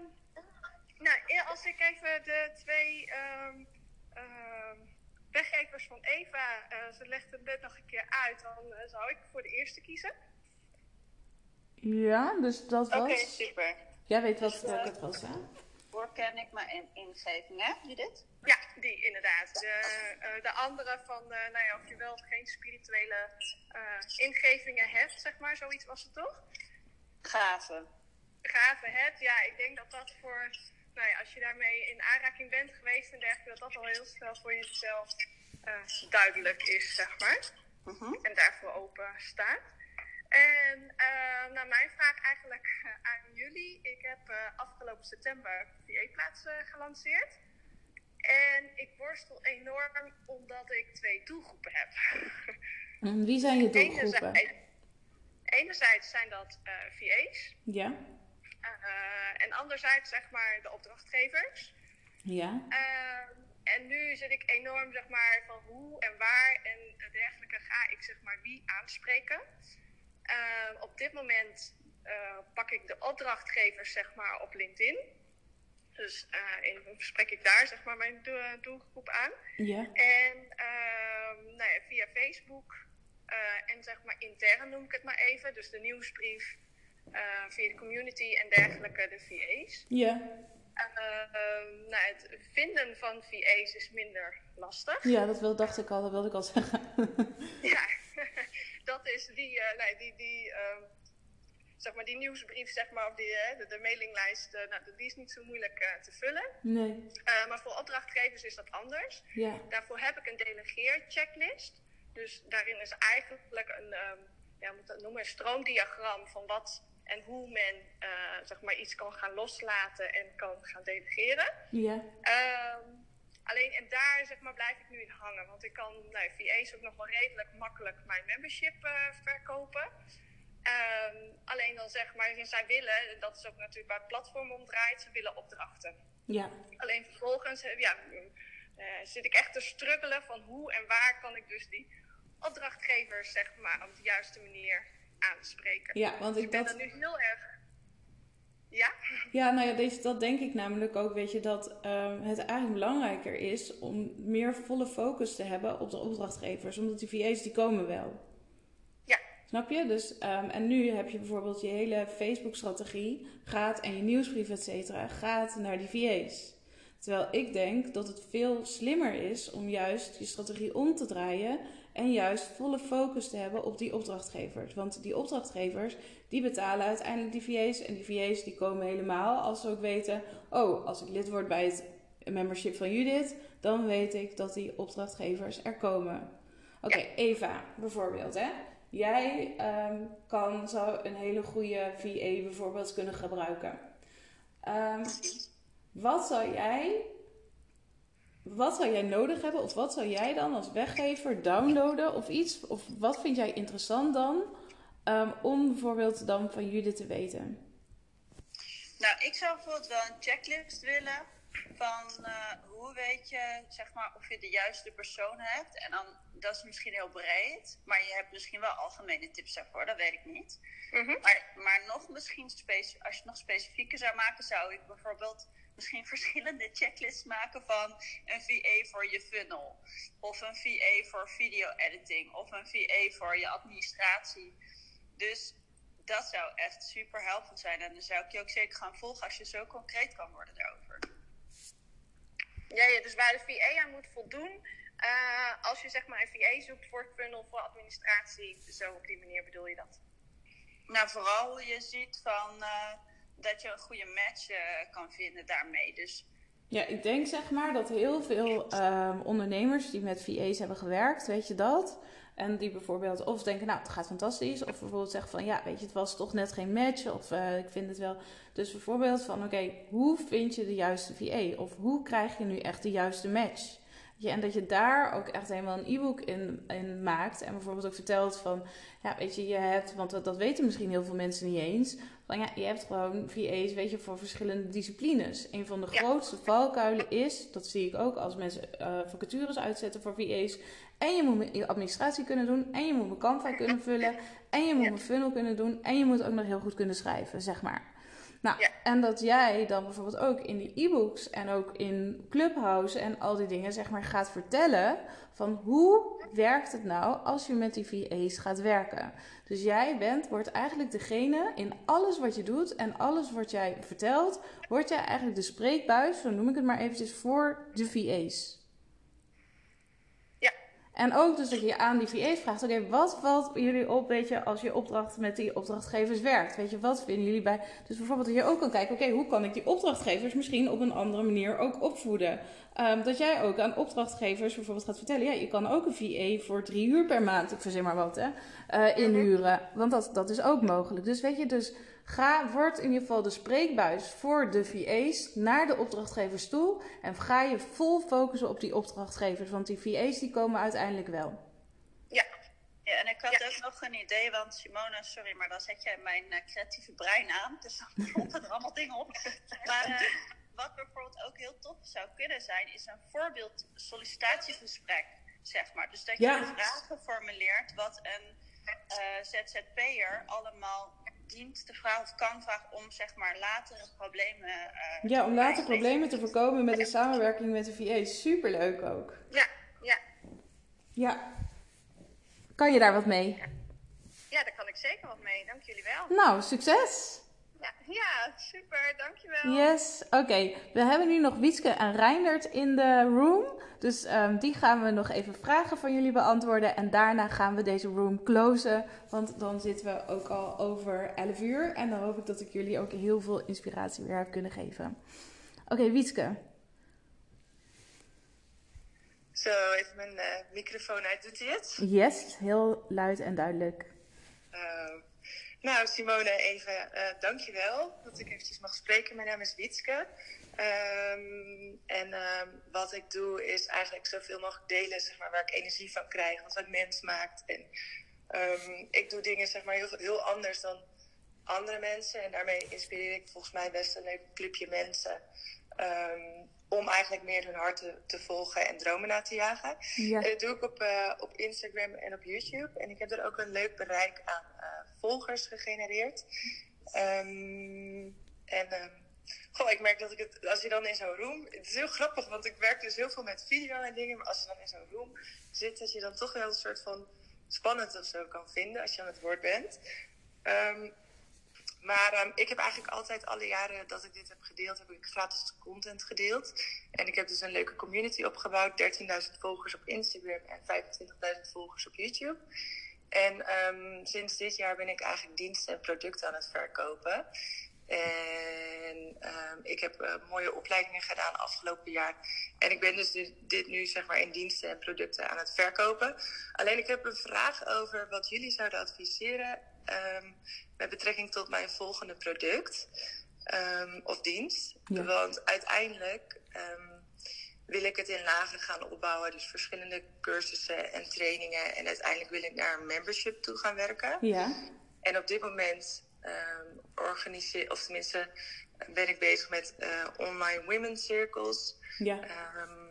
nou, als ik even de twee ehm, ehm, weggevers van Eva, eh, ze legt het net nog een keer uit, dan eh, zou ik voor de eerste kiezen. Ja, dus dat was... Oké, super. Jij weet wat welke het was, hè? Voor ken ik mijn in ingeving, hè, Judith? Ja, die inderdaad. De, eh, de andere van, eh, nou ja, of je wel of geen spirituele eh, ingevingen hebt, zeg maar, zoiets was het toch? Gave. Gave hebt, ja, ik denk dat dat voor, nou ja, als je daarmee in aanraking bent geweest en dergelijke, dat dat al heel snel voor jezelf eh, duidelijk is, zeg maar. Mhm. En daarvoor open staat. En eh, nou, mijn vraag eigenlijk eh, aan jullie. Ik heb eh, afgelopen september VA-plaats gelanceerd. En ik worstel enorm omdat ik twee doelgroepen heb. En wie zijn je doelgroepen? Enerzijds, enerzijds zijn dat eh, VA's. Ja? Eh, en anderzijds zeg maar de opdrachtgevers. Ja? Ehm, en nu zit ik enorm zeg maar van hoe en waar en dergelijke ga ik zeg maar wie aanspreken. Ehm, op dit moment eh, pak ik de opdrachtgevers zeg maar op LinkedIn. Dus eh in, spreek ik daar zeg maar mijn do- doelgroep aan. Ja? En ehm, nou ja, via Facebook en zeg maar intern noem ik het maar even. Dus de nieuwsbrief via de community en dergelijke, de VA's. Ja? Ehm, nou, het vinden van VA's is minder lastig. Ja, dat wil, dacht ik al, dat wilde ik al zeggen. Ja, dat is die, eh, nee, die, die, ehm, zeg maar die nieuwsbrief, zeg maar, of die, eh, de, de mailinglijst, eh, nou, die is niet zo moeilijk eh, te vullen. Nee. Eh, maar voor opdrachtgevers is dat anders. Ja? Daarvoor heb ik een delegeerchecklist. Dus daarin is eigenlijk een, ehm, ja, moet dat noemen, een stroomdiagram van wat en hoe men eh, zeg maar iets kan gaan loslaten en kan gaan delegeren. Ja? Ehm, alleen en daar zeg maar, blijf ik nu in hangen. Want ik kan nou, VA's ook nog wel redelijk makkelijk mijn membership eh, verkopen. Ehm, alleen dan zeg maar, zij willen, en dat is ook natuurlijk waar het platform om draait, ze willen opdrachten. Ja? Alleen vervolgens eh, ja, zit ik echt te struggelen van hoe en waar kan ik dus die opdrachtgevers zeg maar, op de juiste manier aanspreken. Ja, want Dus ik ik ben dat... er nu heel erg... Ja? Ja, nou ja, deze, dat denk ik namelijk ook, weet je, dat ehm, het eigenlijk belangrijker is om meer volle focus te hebben op de opdrachtgevers. Omdat die VA's, die komen wel. Ja. Snap je? Dus, ehm, en nu heb je bijvoorbeeld je hele Facebook-strategie gaat en je nieuwsbrief, et cetera, gaat naar die VA's. Terwijl ik denk dat het veel slimmer is om juist je strategie om te draaien en juist volle focus te hebben op die opdrachtgevers. Want die opdrachtgevers, die betalen uiteindelijk die VA's. En die VA's die komen helemaal als ze ook weten... oh, als ik lid word bij het membership van Judith... dan weet ik dat die opdrachtgevers er komen. Oké, Eva, bijvoorbeeld, hè. Jij ehm, kan, zou een hele goede VA bijvoorbeeld kunnen gebruiken. Ehm, wat zou jij wat zou jij nodig hebben? Of wat zou jij dan als weggever downloaden of iets? Of wat vind jij interessant dan? ehm, om bijvoorbeeld dan van jullie te weten. Nou, ik zou bijvoorbeeld wel een checklist willen van eh, hoe weet je, zeg maar, of je de juiste persoon hebt. En dan, dat is misschien heel breed, maar je hebt misschien wel algemene tips daarvoor, dat weet ik niet. Mhm. Maar, maar nog misschien, als je het nog specifieker zou maken, zou ik bijvoorbeeld misschien verschillende checklists maken van een VA voor je funnel. Of een VA voor video editing. Of een VA voor je administratie. Dus dat zou echt super helpvol zijn. En dan zou ik je ook zeker gaan volgen als je zo concreet kan worden daarover. Ja, ja, dus waar de VA aan moet voldoen. eh, als je zeg maar een VA zoekt voor funnel, voor administratie, zo op die manier bedoel je dat? Nou, vooral je ziet van, eh, dat je een goede match eh, kan vinden daarmee. Dus Ja, ik denk zeg maar dat heel veel ehm, ondernemers die met VA's hebben gewerkt, weet je dat? En die bijvoorbeeld of denken, nou, het gaat fantastisch. Of bijvoorbeeld zeggen van, ja, weet je, het was toch net geen match. Of eh, ik vind het wel. Dus bijvoorbeeld van, oké, hoe vind je de juiste VA? Of hoe krijg je nu echt de juiste match? Ja, en dat je daar ook echt helemaal een e-book in, in maakt. En bijvoorbeeld ook vertelt van, ja, weet je, je hebt, want dat, dat weten misschien heel veel mensen niet eens. Van ja, je hebt gewoon VA's, weet je, voor verschillende disciplines. Een van de Ja. grootste valkuilen is, dat zie ik ook als mensen eh, vacatures uitzetten voor VA's. En je moet je administratie kunnen doen, en je moet een Canva kunnen vullen, en je moet een funnel kunnen doen, en je moet ook nog heel goed kunnen schrijven, zeg maar. Nou, Ja. en dat jij dan bijvoorbeeld ook in die e-books en ook in Clubhouse en al die dingen, zeg maar, gaat vertellen van hoe werkt het nou als je met die VA's gaat werken. Dus jij bent, wordt eigenlijk degene in alles wat je doet en alles wat jij vertelt, word jij eigenlijk de spreekbuis, zo noem ik het maar eventjes, voor de VA's. En ook dus dat je aan die VA's vraagt, oké, wat valt jullie op, weet je, als je opdracht met die opdrachtgevers werkt? Weet je, wat vinden jullie bij... Dus bijvoorbeeld dat je ook kan kijken, oké, hoe kan ik die opdrachtgevers misschien op een andere manier ook opvoeden? Ehm, dat jij ook aan opdrachtgevers bijvoorbeeld gaat vertellen, ja, je kan ook een VA voor drie uur per maand, ik verzin maar wat, hè, eh, inhuren. Want dat, dat is ook mogelijk. Dus weet je, dus ga, word in ieder geval de spreekbuis voor de VA's naar de opdrachtgevers toe. En ga je vol focussen op die opdrachtgevers, want die VA's die komen uiteindelijk wel. Ja, Ja, en ik had Ja. ook nog een idee, want Simone, sorry, maar dan zet jij mijn eh, creatieve brein aan. Dus dan kloppen er allemaal dingen op. Maar eh, wat bijvoorbeeld ook heel tof zou kunnen zijn, is een voorbeeld sollicitatiegesprek, zeg maar. Dus dat je Ja. de vragen formuleert wat een eh, ZZP'er allemaal dient te vragen of kan vragen om, zeg maar, latere problemen eh, Ja, om later te problemen te voorkomen met de samenwerking met de VA's. Superleuk ook. ja, ja. Ja. Kan je daar wat mee? Ja, daar kan ik zeker wat mee. Dank jullie wel. Nou, succes! Ja, super. Dankjewel. Yes, oké. We hebben nu nog Wietske en Reindert in de room. Dus ehm, die gaan we nog even vragen van jullie beantwoorden. En daarna gaan we deze room closen. Want dan zitten we ook al over 11 uur. En dan hoop ik dat ik jullie ook heel veel inspiratie weer heb kunnen geven. Oké, Wietske. Zo, even mijn eh, microfoon uit. Doet hij het? Yes, heel luid en duidelijk. Eh, nou, Simone, even eh dankjewel dat ik eventjes mag spreken. Mijn naam is Wietske. Ehm, en ehm, wat ik doe is eigenlijk zoveel mogelijk delen zeg maar, waar ik energie van krijg. Wat een mens maakt. En ehm, ik doe dingen zeg maar, heel, heel anders dan andere mensen. En daarmee inspireer ik volgens mij best een leuk clubje mensen. om eigenlijk meer hun hart te, te volgen en dromen na te jagen. Ja. En dat doe ik op, eh, op Instagram en op YouTube. En ik heb er ook een leuk bereik aan eh, volgers gegenereerd. Ehm, en ehm, goh, ik merk dat ik het, als je dan in zo'n room. Het is heel grappig, want ik werk dus heel veel met video en dingen. Maar als je dan in zo'n room zit, dat je dan toch wel een soort van spannend of zo kan vinden als je aan het woord bent. Ehm, maar ik heb eigenlijk altijd alle jaren dat ik dit heb gedeeld, heb ik gratis content gedeeld. En ik heb dus een leuke community opgebouwd. 13.000 volgers op Instagram en 25.000 volgers op YouTube. En ehm, sinds dit jaar ben ik eigenlijk diensten en producten aan het verkopen. En ehm, ik heb eh, mooie opleidingen gedaan afgelopen jaar. En ik ben dus dit, dit nu zeg maar in diensten en producten aan het verkopen. Alleen ik heb een vraag over wat jullie zouden adviseren ehm, met betrekking tot mijn volgende product of dienst. Ja. Want uiteindelijk wil ik het in lagen gaan opbouwen. Dus verschillende cursussen en trainingen. En uiteindelijk wil ik naar een membership toe gaan werken. Ja. En op dit moment ehm organiseer, of tenminste eh, ben ik bezig met eh, online women's circles. Ja. Ehm,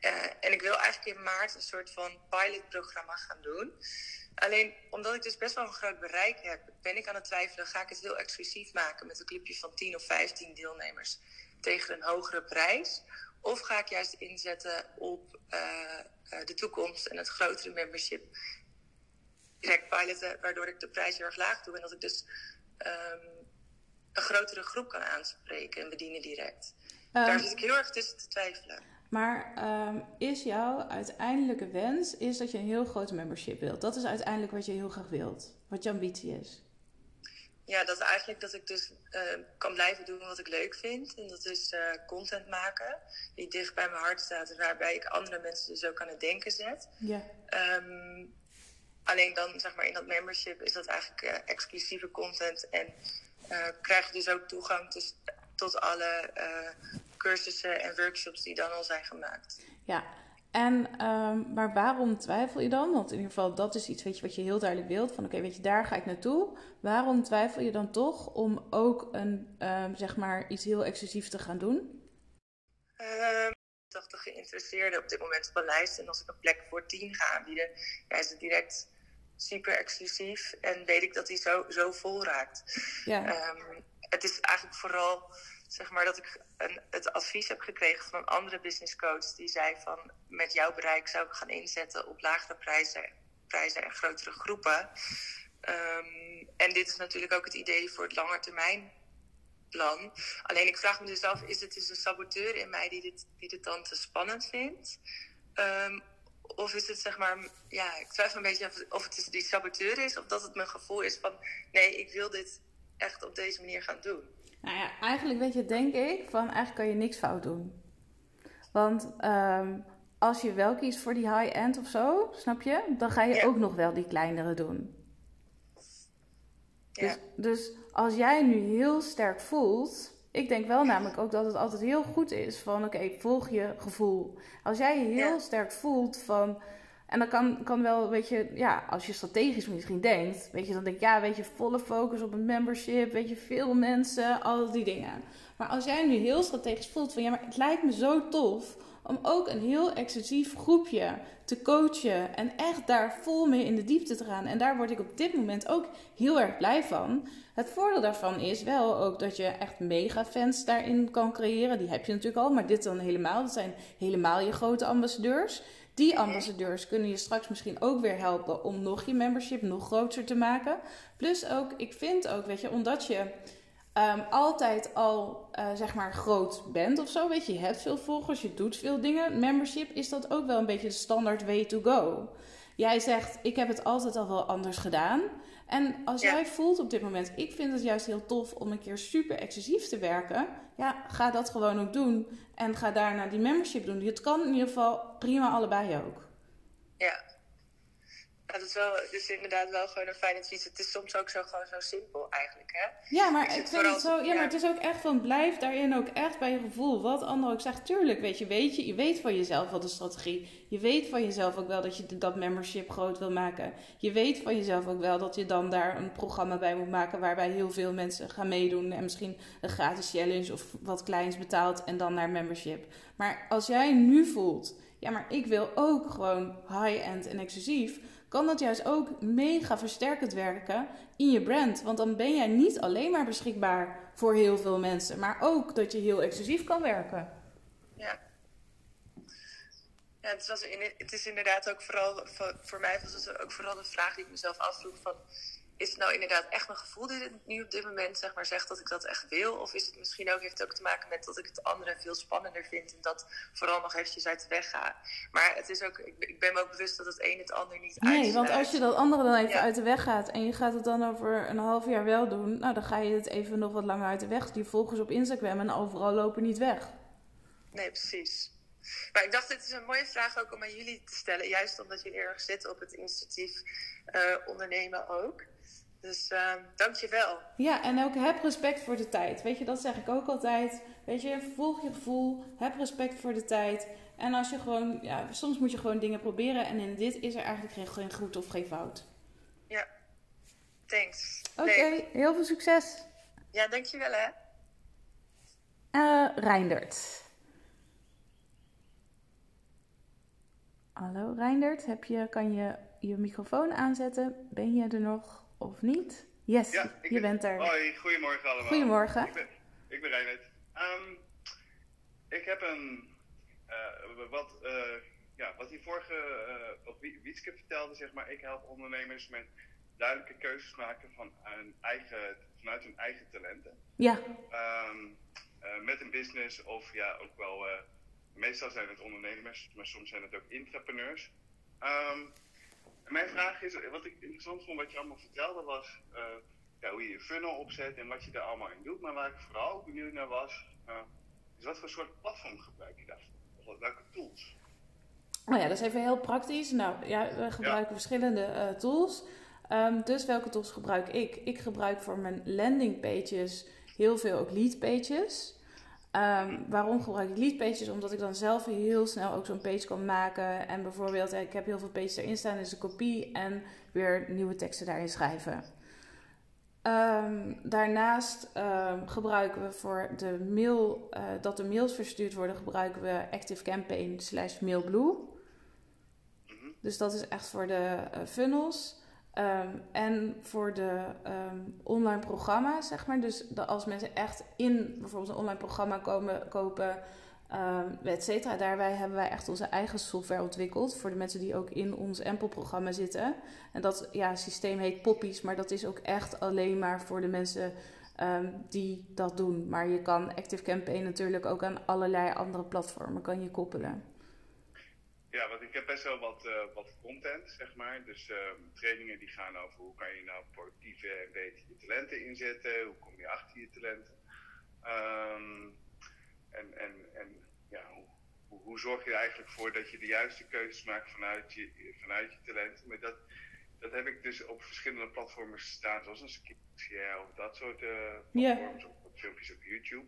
eh, en ik wil eigenlijk in maart een soort van pilotprogramma gaan doen. Alleen omdat ik dus best wel een groot bereik heb, ben ik aan het twijfelen: ga ik het heel exclusief maken met een clubje van 10 of 15 deelnemers tegen een hogere prijs? Of ga ik juist inzetten op eh, eh, de toekomst en het grotere membership? Direct piloten, waardoor ik de prijs heel erg laag doe en dat ik dus ehm, een grotere groep kan aanspreken en bedienen direct. Daar Ehm, zit ik heel erg tussen te twijfelen. Maar ehm, is jouw uiteindelijke wens is dat je een heel grote membership wilt? Dat is uiteindelijk wat je heel graag wilt. Wat je ambitie is. Ja, dat eigenlijk dat ik dus eh, kan blijven doen wat ik leuk vind. En dat is eh, content maken die dicht bij mijn hart staat. En waarbij ik andere mensen dus ook aan het denken zet. Ja. Ehm, alleen dan zeg maar in dat membership is dat eigenlijk eh, exclusieve content. En krijg je dus ook toegang dus, tot alle cursussen en workshops die dan al zijn gemaakt. Ja. En, ehm, maar waarom twijfel je dan? Want in ieder geval, dat is iets weet je, wat je heel duidelijk wilt. Van oké, weet je, daar ga ik naartoe. Waarom twijfel je dan toch om ook een, ehm, zeg maar, iets heel exclusiefs te gaan doen? Ehm 80 geïnteresseerden op dit moment op een lijst. En als ik een plek voor 10 ga aanbieden, ja, is het direct super exclusief. En weet ik dat die zo, zo vol raakt. Ja. Het is eigenlijk vooral zeg maar, dat ik een, het advies heb gekregen van een andere business coach. Die zei van met jouw bereik zou ik gaan inzetten op lagere prijzen, prijzen en grotere groepen. Ehm, en dit is natuurlijk ook het idee voor het langetermijn plan. Alleen ik vraag me dus af, is het dus een saboteur in mij die dit, die dit dan te spannend vindt? Ehm, of is het zeg maar, ja, ik twijfel een beetje of, of het is die saboteur is, of dat het mijn gevoel is van, nee, ik wil dit echt op deze manier gaan doen. Nou ja, eigenlijk weet je, denk ik, van eigenlijk kan je niks fout doen. Want ehm, als je wel kiest voor die high-end of zo, snap je? Dan ga je Ja. ook nog wel die kleinere doen. Ja. Dus, dus als jij nu heel sterk voelt, ik denk wel namelijk ook dat het altijd heel goed is van oké, volg je gevoel. Als jij je heel Ja. sterk voelt van, en dan kan, kan wel, weet je, ja, als je strategisch misschien denkt, weet je, dan denk ik ja, weet je, volle focus op een membership, weet je, veel mensen, al die dingen. Maar als jij nu heel strategisch voelt van ja, maar het lijkt me zo tof om ook een heel exclusief groepje te coachen en echt daar vol mee in de diepte te gaan. En daar word ik op dit moment ook heel erg blij van. Het voordeel daarvan is wel ook dat je echt mega fans daarin kan creëren. Die heb je natuurlijk al, maar dit dan helemaal. Dat zijn helemaal je grote ambassadeurs. Die ambassadeurs kunnen je straks misschien ook weer helpen om nog je membership nog groter te maken. Plus ook, ik vind ook, weet je, omdat je ehm, altijd al eh, zeg maar groot bent of zo, weet je, je hebt veel volgers, je doet veel dingen. Membership is dat ook wel een beetje de standaard way to go. Jij zegt, ik heb het altijd al wel anders gedaan. En als Ja. jij voelt op dit moment, ik vind het juist heel tof om een keer super exclusief te werken. Ja, ga dat gewoon ook doen. En ga daarna die membership doen. Het kan in ieder geval prima allebei ook. Ja. Dat is wel, dus inderdaad wel gewoon een fijn advies. Het is soms ook zo, gewoon zo simpel eigenlijk, hè? Ja, maar Ik vind het zo. Ja, maar het is ook echt van blijf daarin ook echt bij je gevoel. Wat anderen ook zegt. Tuurlijk, weet je, weet je, je weet van jezelf wel de strategie. Je weet van jezelf ook wel dat je dat membership groot wil maken. Je weet van jezelf ook wel dat je dan daar een programma bij moet maken waarbij heel veel mensen gaan meedoen en misschien een gratis challenge of wat kleins betaalt en dan naar membership. Maar als jij nu voelt, ja, maar ik wil ook gewoon high-end en exclusief, kan dat juist ook mega versterkend werken in je brand. Want dan ben jij niet alleen maar beschikbaar voor heel veel mensen, maar ook dat je heel exclusief kan werken. Ja. Ja, het, was het is inderdaad ook vooral, voor, voor mij was het ook vooral de vraag die ik mezelf afvroeg van... Is het nou inderdaad echt mijn gevoel die het nu op dit moment zeg maar, zegt dat ik dat echt wil? Of is het misschien ook, heeft het ook te maken met dat ik het andere veel spannender vind en dat vooral nog eventjes uit de weg ga? Maar het is ook, ik, ben me ook bewust dat het een het ander niet Nee, uitsluit. want als je dat andere dan even Ja. uit de weg gaat en je gaat het dan over een half jaar wel doen, nou dan ga je het even nog wat langer uit de weg. Die volgers op Instagram en overal lopen niet weg. Nee, precies. Maar ik dacht, dit is een mooie vraag ook om aan jullie te stellen. Juist omdat jullie erg zitten op het initiatief eh, ondernemen ook. Dus uh, dank je wel. Ja, en ook heb respect voor de tijd. Weet je, dat zeg ik ook altijd. Weet je, volg je gevoel, heb respect voor de tijd. En als je gewoon, ja, soms moet je gewoon dingen proberen. En in dit is er eigenlijk geen, geen goed of geen fout. Ja, thanks. Oké, Nee. heel veel succes. Ja, dankjewel hè. Eh Reindert. Hallo Reindert, heb je, kan je je microfoon aanzetten? Ben je er nog of niet? Yes, Ja, je ben- bent er. Hoi, goedemorgen allemaal. Goedemorgen. Ik ben, ik ben. Ehm, ik heb een, eh, wat, eh, ja, wat die vorige, eh wat Wie- Wietske vertelde, zeg maar, ik help ondernemers met duidelijke keuzes maken van hun eigen, vanuit hun eigen talenten. Ja, Ehm, eh, met een business of ja, ook wel, meestal zijn het ondernemers, maar soms zijn het ook intrapreneurs. Ehm, en mijn vraag is, wat ik interessant vond wat je allemaal vertelde was eh, ja, hoe je je funnel opzet en wat je daar allemaal in doet. Maar waar ik vooral benieuwd naar was, eh, is wat voor soort platform gebruik je daarvoor? Welke tools? nou ja, dat is even heel praktisch. Nou ja, we gebruiken verschillende eh, tools. Ehm, dus welke tools gebruik ik? Ik gebruik voor mijn landing pages heel veel ook lead pages. Ehm, waarom gebruik ik lead pages? Omdat ik dan zelf heel snel ook zo'n page kan maken. En bijvoorbeeld, ik heb heel veel pages erin staan, dus een kopie en weer nieuwe teksten daarin schrijven. Ehm, daarnaast ehm, gebruiken we voor de mail, eh, dat de mails verstuurd worden, gebruiken we Active Campaign slash Mailblue. Mhm. Dus dat is echt voor de eh, funnels. Ehm, en voor de ehm, online programma's, zeg maar. Dus als mensen echt in bijvoorbeeld een online programma komen, kopen, um, et cetera. Daarbij hebben wij echt onze eigen software ontwikkeld. Voor de mensen die ook in ons Ample-programma zitten. En dat ja, systeem heet Poppies, maar dat is ook echt alleen maar voor de mensen die dat doen. Maar je kan Active Campaign natuurlijk ook aan allerlei andere platformen kan je koppelen. Ja, want ik heb best wel wat, uh, wat content, zeg maar. Dus uh, trainingen die gaan over hoe kan je nou productief en beter je talenten inzetten. Hoe kom je achter je talenten. Um, en, en, en ja, hoe, hoe, zorg je er eigenlijk voor dat je de juiste keuzes maakt vanuit je, vanuit je talenten. Maar dat, dat heb ik dus op verschillende platformen staan, zoals een Skillshare of dat soort uh, platforms. Yeah. Of filmpjes op YouTube.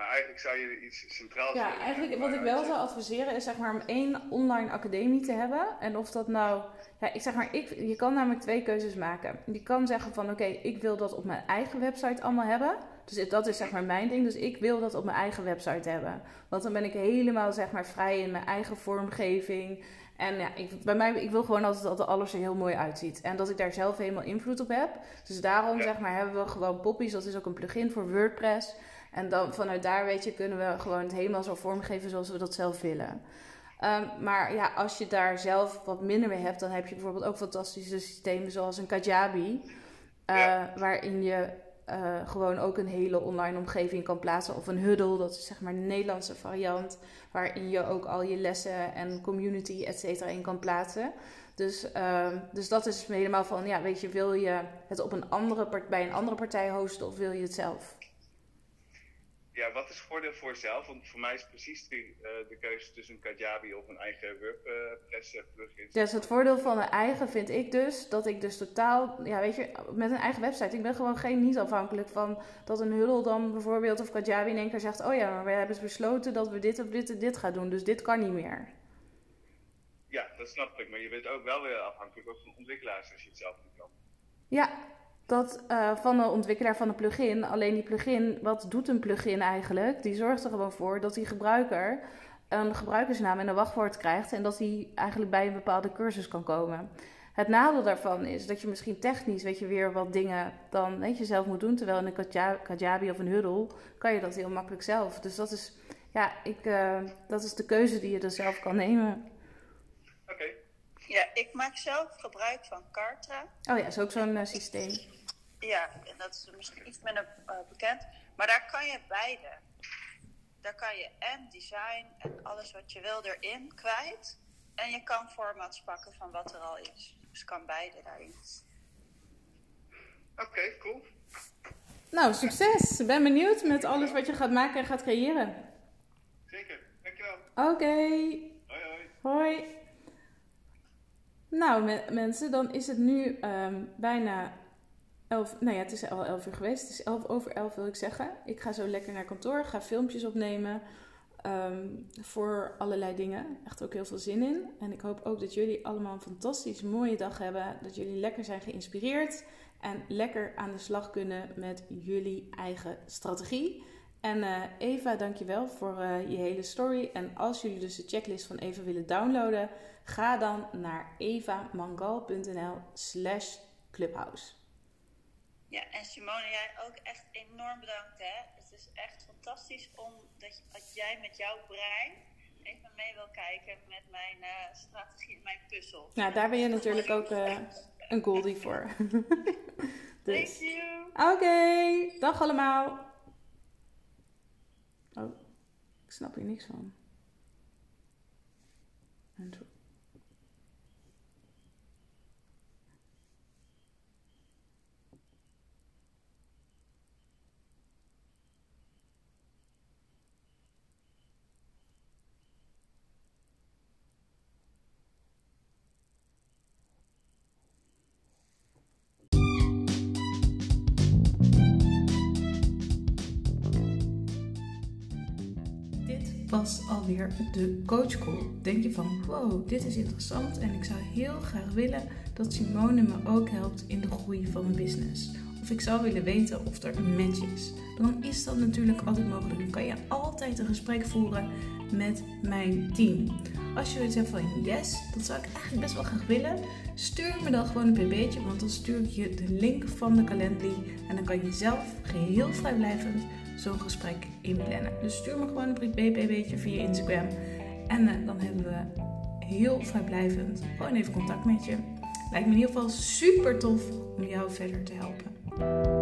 Maar eigenlijk zou je iets centraal Ja, eigenlijk wat ik wel zou adviseren is zeg maar om één online academie te hebben. En of dat nou... Ja, ik zeg maar, ik, je kan namelijk twee keuzes maken. Je kan zeggen van oké, ik wil dat op mijn eigen website allemaal hebben. Dus dat is zeg maar mijn ding. Dus ik wil dat op mijn eigen website hebben. Want dan ben ik helemaal zeg maar vrij in mijn eigen vormgeving. En ja, ik, bij mij, ik wil gewoon altijd dat alles er heel mooi uitziet. En dat ik daar zelf helemaal invloed op heb. Dus daarom zeg maar hebben we gewoon Poppies. Dat is ook een plugin voor WordPress. En dan vanuit daar, weet je, kunnen we gewoon het helemaal zo vormgeven zoals we dat zelf willen. Um, maar ja, als je daar zelf wat minder mee hebt, dan heb je bijvoorbeeld ook fantastische systemen zoals een Kajabi. Uh, Waarin je uh, gewoon ook een hele online omgeving kan plaatsen. Of een huddle, dat is zeg maar de Nederlandse variant. Waarin je ook al je lessen en community, et cetera, in kan plaatsen. Dus, uh, dus dat is helemaal van, ja, weet je, wil je het op een andere, bij een andere partij hosten of wil je het zelf? Ja, wat is het voordeel voor jezelf? Want voor mij is precies de, uh, de keuze tussen een Kajabi of een eigen WordPress uh, plugin. Ja, dus het voordeel van een eigen vind ik dus dat ik dus totaal, ja weet je, met een eigen website, ik ben gewoon geen niet afhankelijk van dat een Huddle dan bijvoorbeeld of Kajabi in één keer zegt, oh ja, maar we hebben besloten dat we dit of dit en dit gaan doen, dus dit kan niet meer. Ja, dat snap ik, maar je bent ook wel weer afhankelijk van ontwikkelaars als je het zelf niet kan. Ja, dat uh, van de ontwikkelaar van een plugin. Alleen die plugin, wat doet een plugin eigenlijk? Die zorgt er gewoon voor dat die gebruiker een gebruikersnaam en een wachtwoord krijgt en dat hij eigenlijk bij een bepaalde cursus kan komen. Het nadeel daarvan is dat je misschien technisch weet je weer wat dingen dan weet je zelf moet doen, terwijl in een Kajabi of een Huddle kan je dat heel makkelijk zelf. Dus dat is ja, ik, uh, dat is de keuze die je er zelf kan nemen. Oké. Ja, ik maak zelf gebruik van Kartra. Oh ja, is ook zo'n uh, systeem. Ja, en dat is misschien iets minder uh, bekend. Maar daar kan je beide. Daar kan je en design en alles wat je wil erin kwijt. En je kan formats pakken van wat er al is. Dus kan beide daarin. Oké, okay, cool. Nou, succes. Ik ben benieuwd met alles wat je gaat maken en gaat creëren. Zeker, dankjewel. Oké. Okay. Hoi, hoi. Hoi. Nou, me mensen, dan is het nu um, bijna 11, nou ja, het is al 11 uur geweest. Het is 11 over 11 wil ik zeggen. Ik ga zo lekker naar kantoor, ga filmpjes opnemen um, voor allerlei dingen. Echt ook heel veel zin in. En ik hoop ook dat jullie allemaal een fantastisch mooie dag hebben. Dat jullie lekker zijn geïnspireerd en lekker aan de slag kunnen met jullie eigen strategie. En uh, Eva, dankjewel voor uh, je hele story. En als jullie dus de checklist van Eva willen downloaden, ga dan naar evamangal.nl slash clubhouse. Ja, en Simone, jij ook echt enorm bedankt. Hè? Het is echt fantastisch om dat, dat jij met jouw brein even mee wil kijken met mijn uh, strategie, mijn puzzel. Ja, daar ben je natuurlijk ook uh, een goldie voor. dus. Thank you. Oké, okay. dag allemaal. Oh, ik snap hier niks van. En was alweer de coach call. Denk je van, wow, dit is interessant en ik zou heel graag willen dat Simone me ook helpt in de groei van mijn business. of ik zou willen weten of er een match is, dan is dat natuurlijk altijd mogelijk. Dan kan je altijd een gesprek voeren met mijn team. Als je zoiets hebt van yes, dat zou ik eigenlijk best wel graag willen, stuur me dan gewoon een pb'tje, want dan stuur ik je de link van de Calendly en dan kan je zelf geheel vrijblijvend zo'n gesprek inplannen. Dus stuur me gewoon een pb'tje via Instagram en uh, dan hebben we heel vrijblijvend gewoon even contact met je. Lijkt me in ieder geval super tof om jou verder te helpen.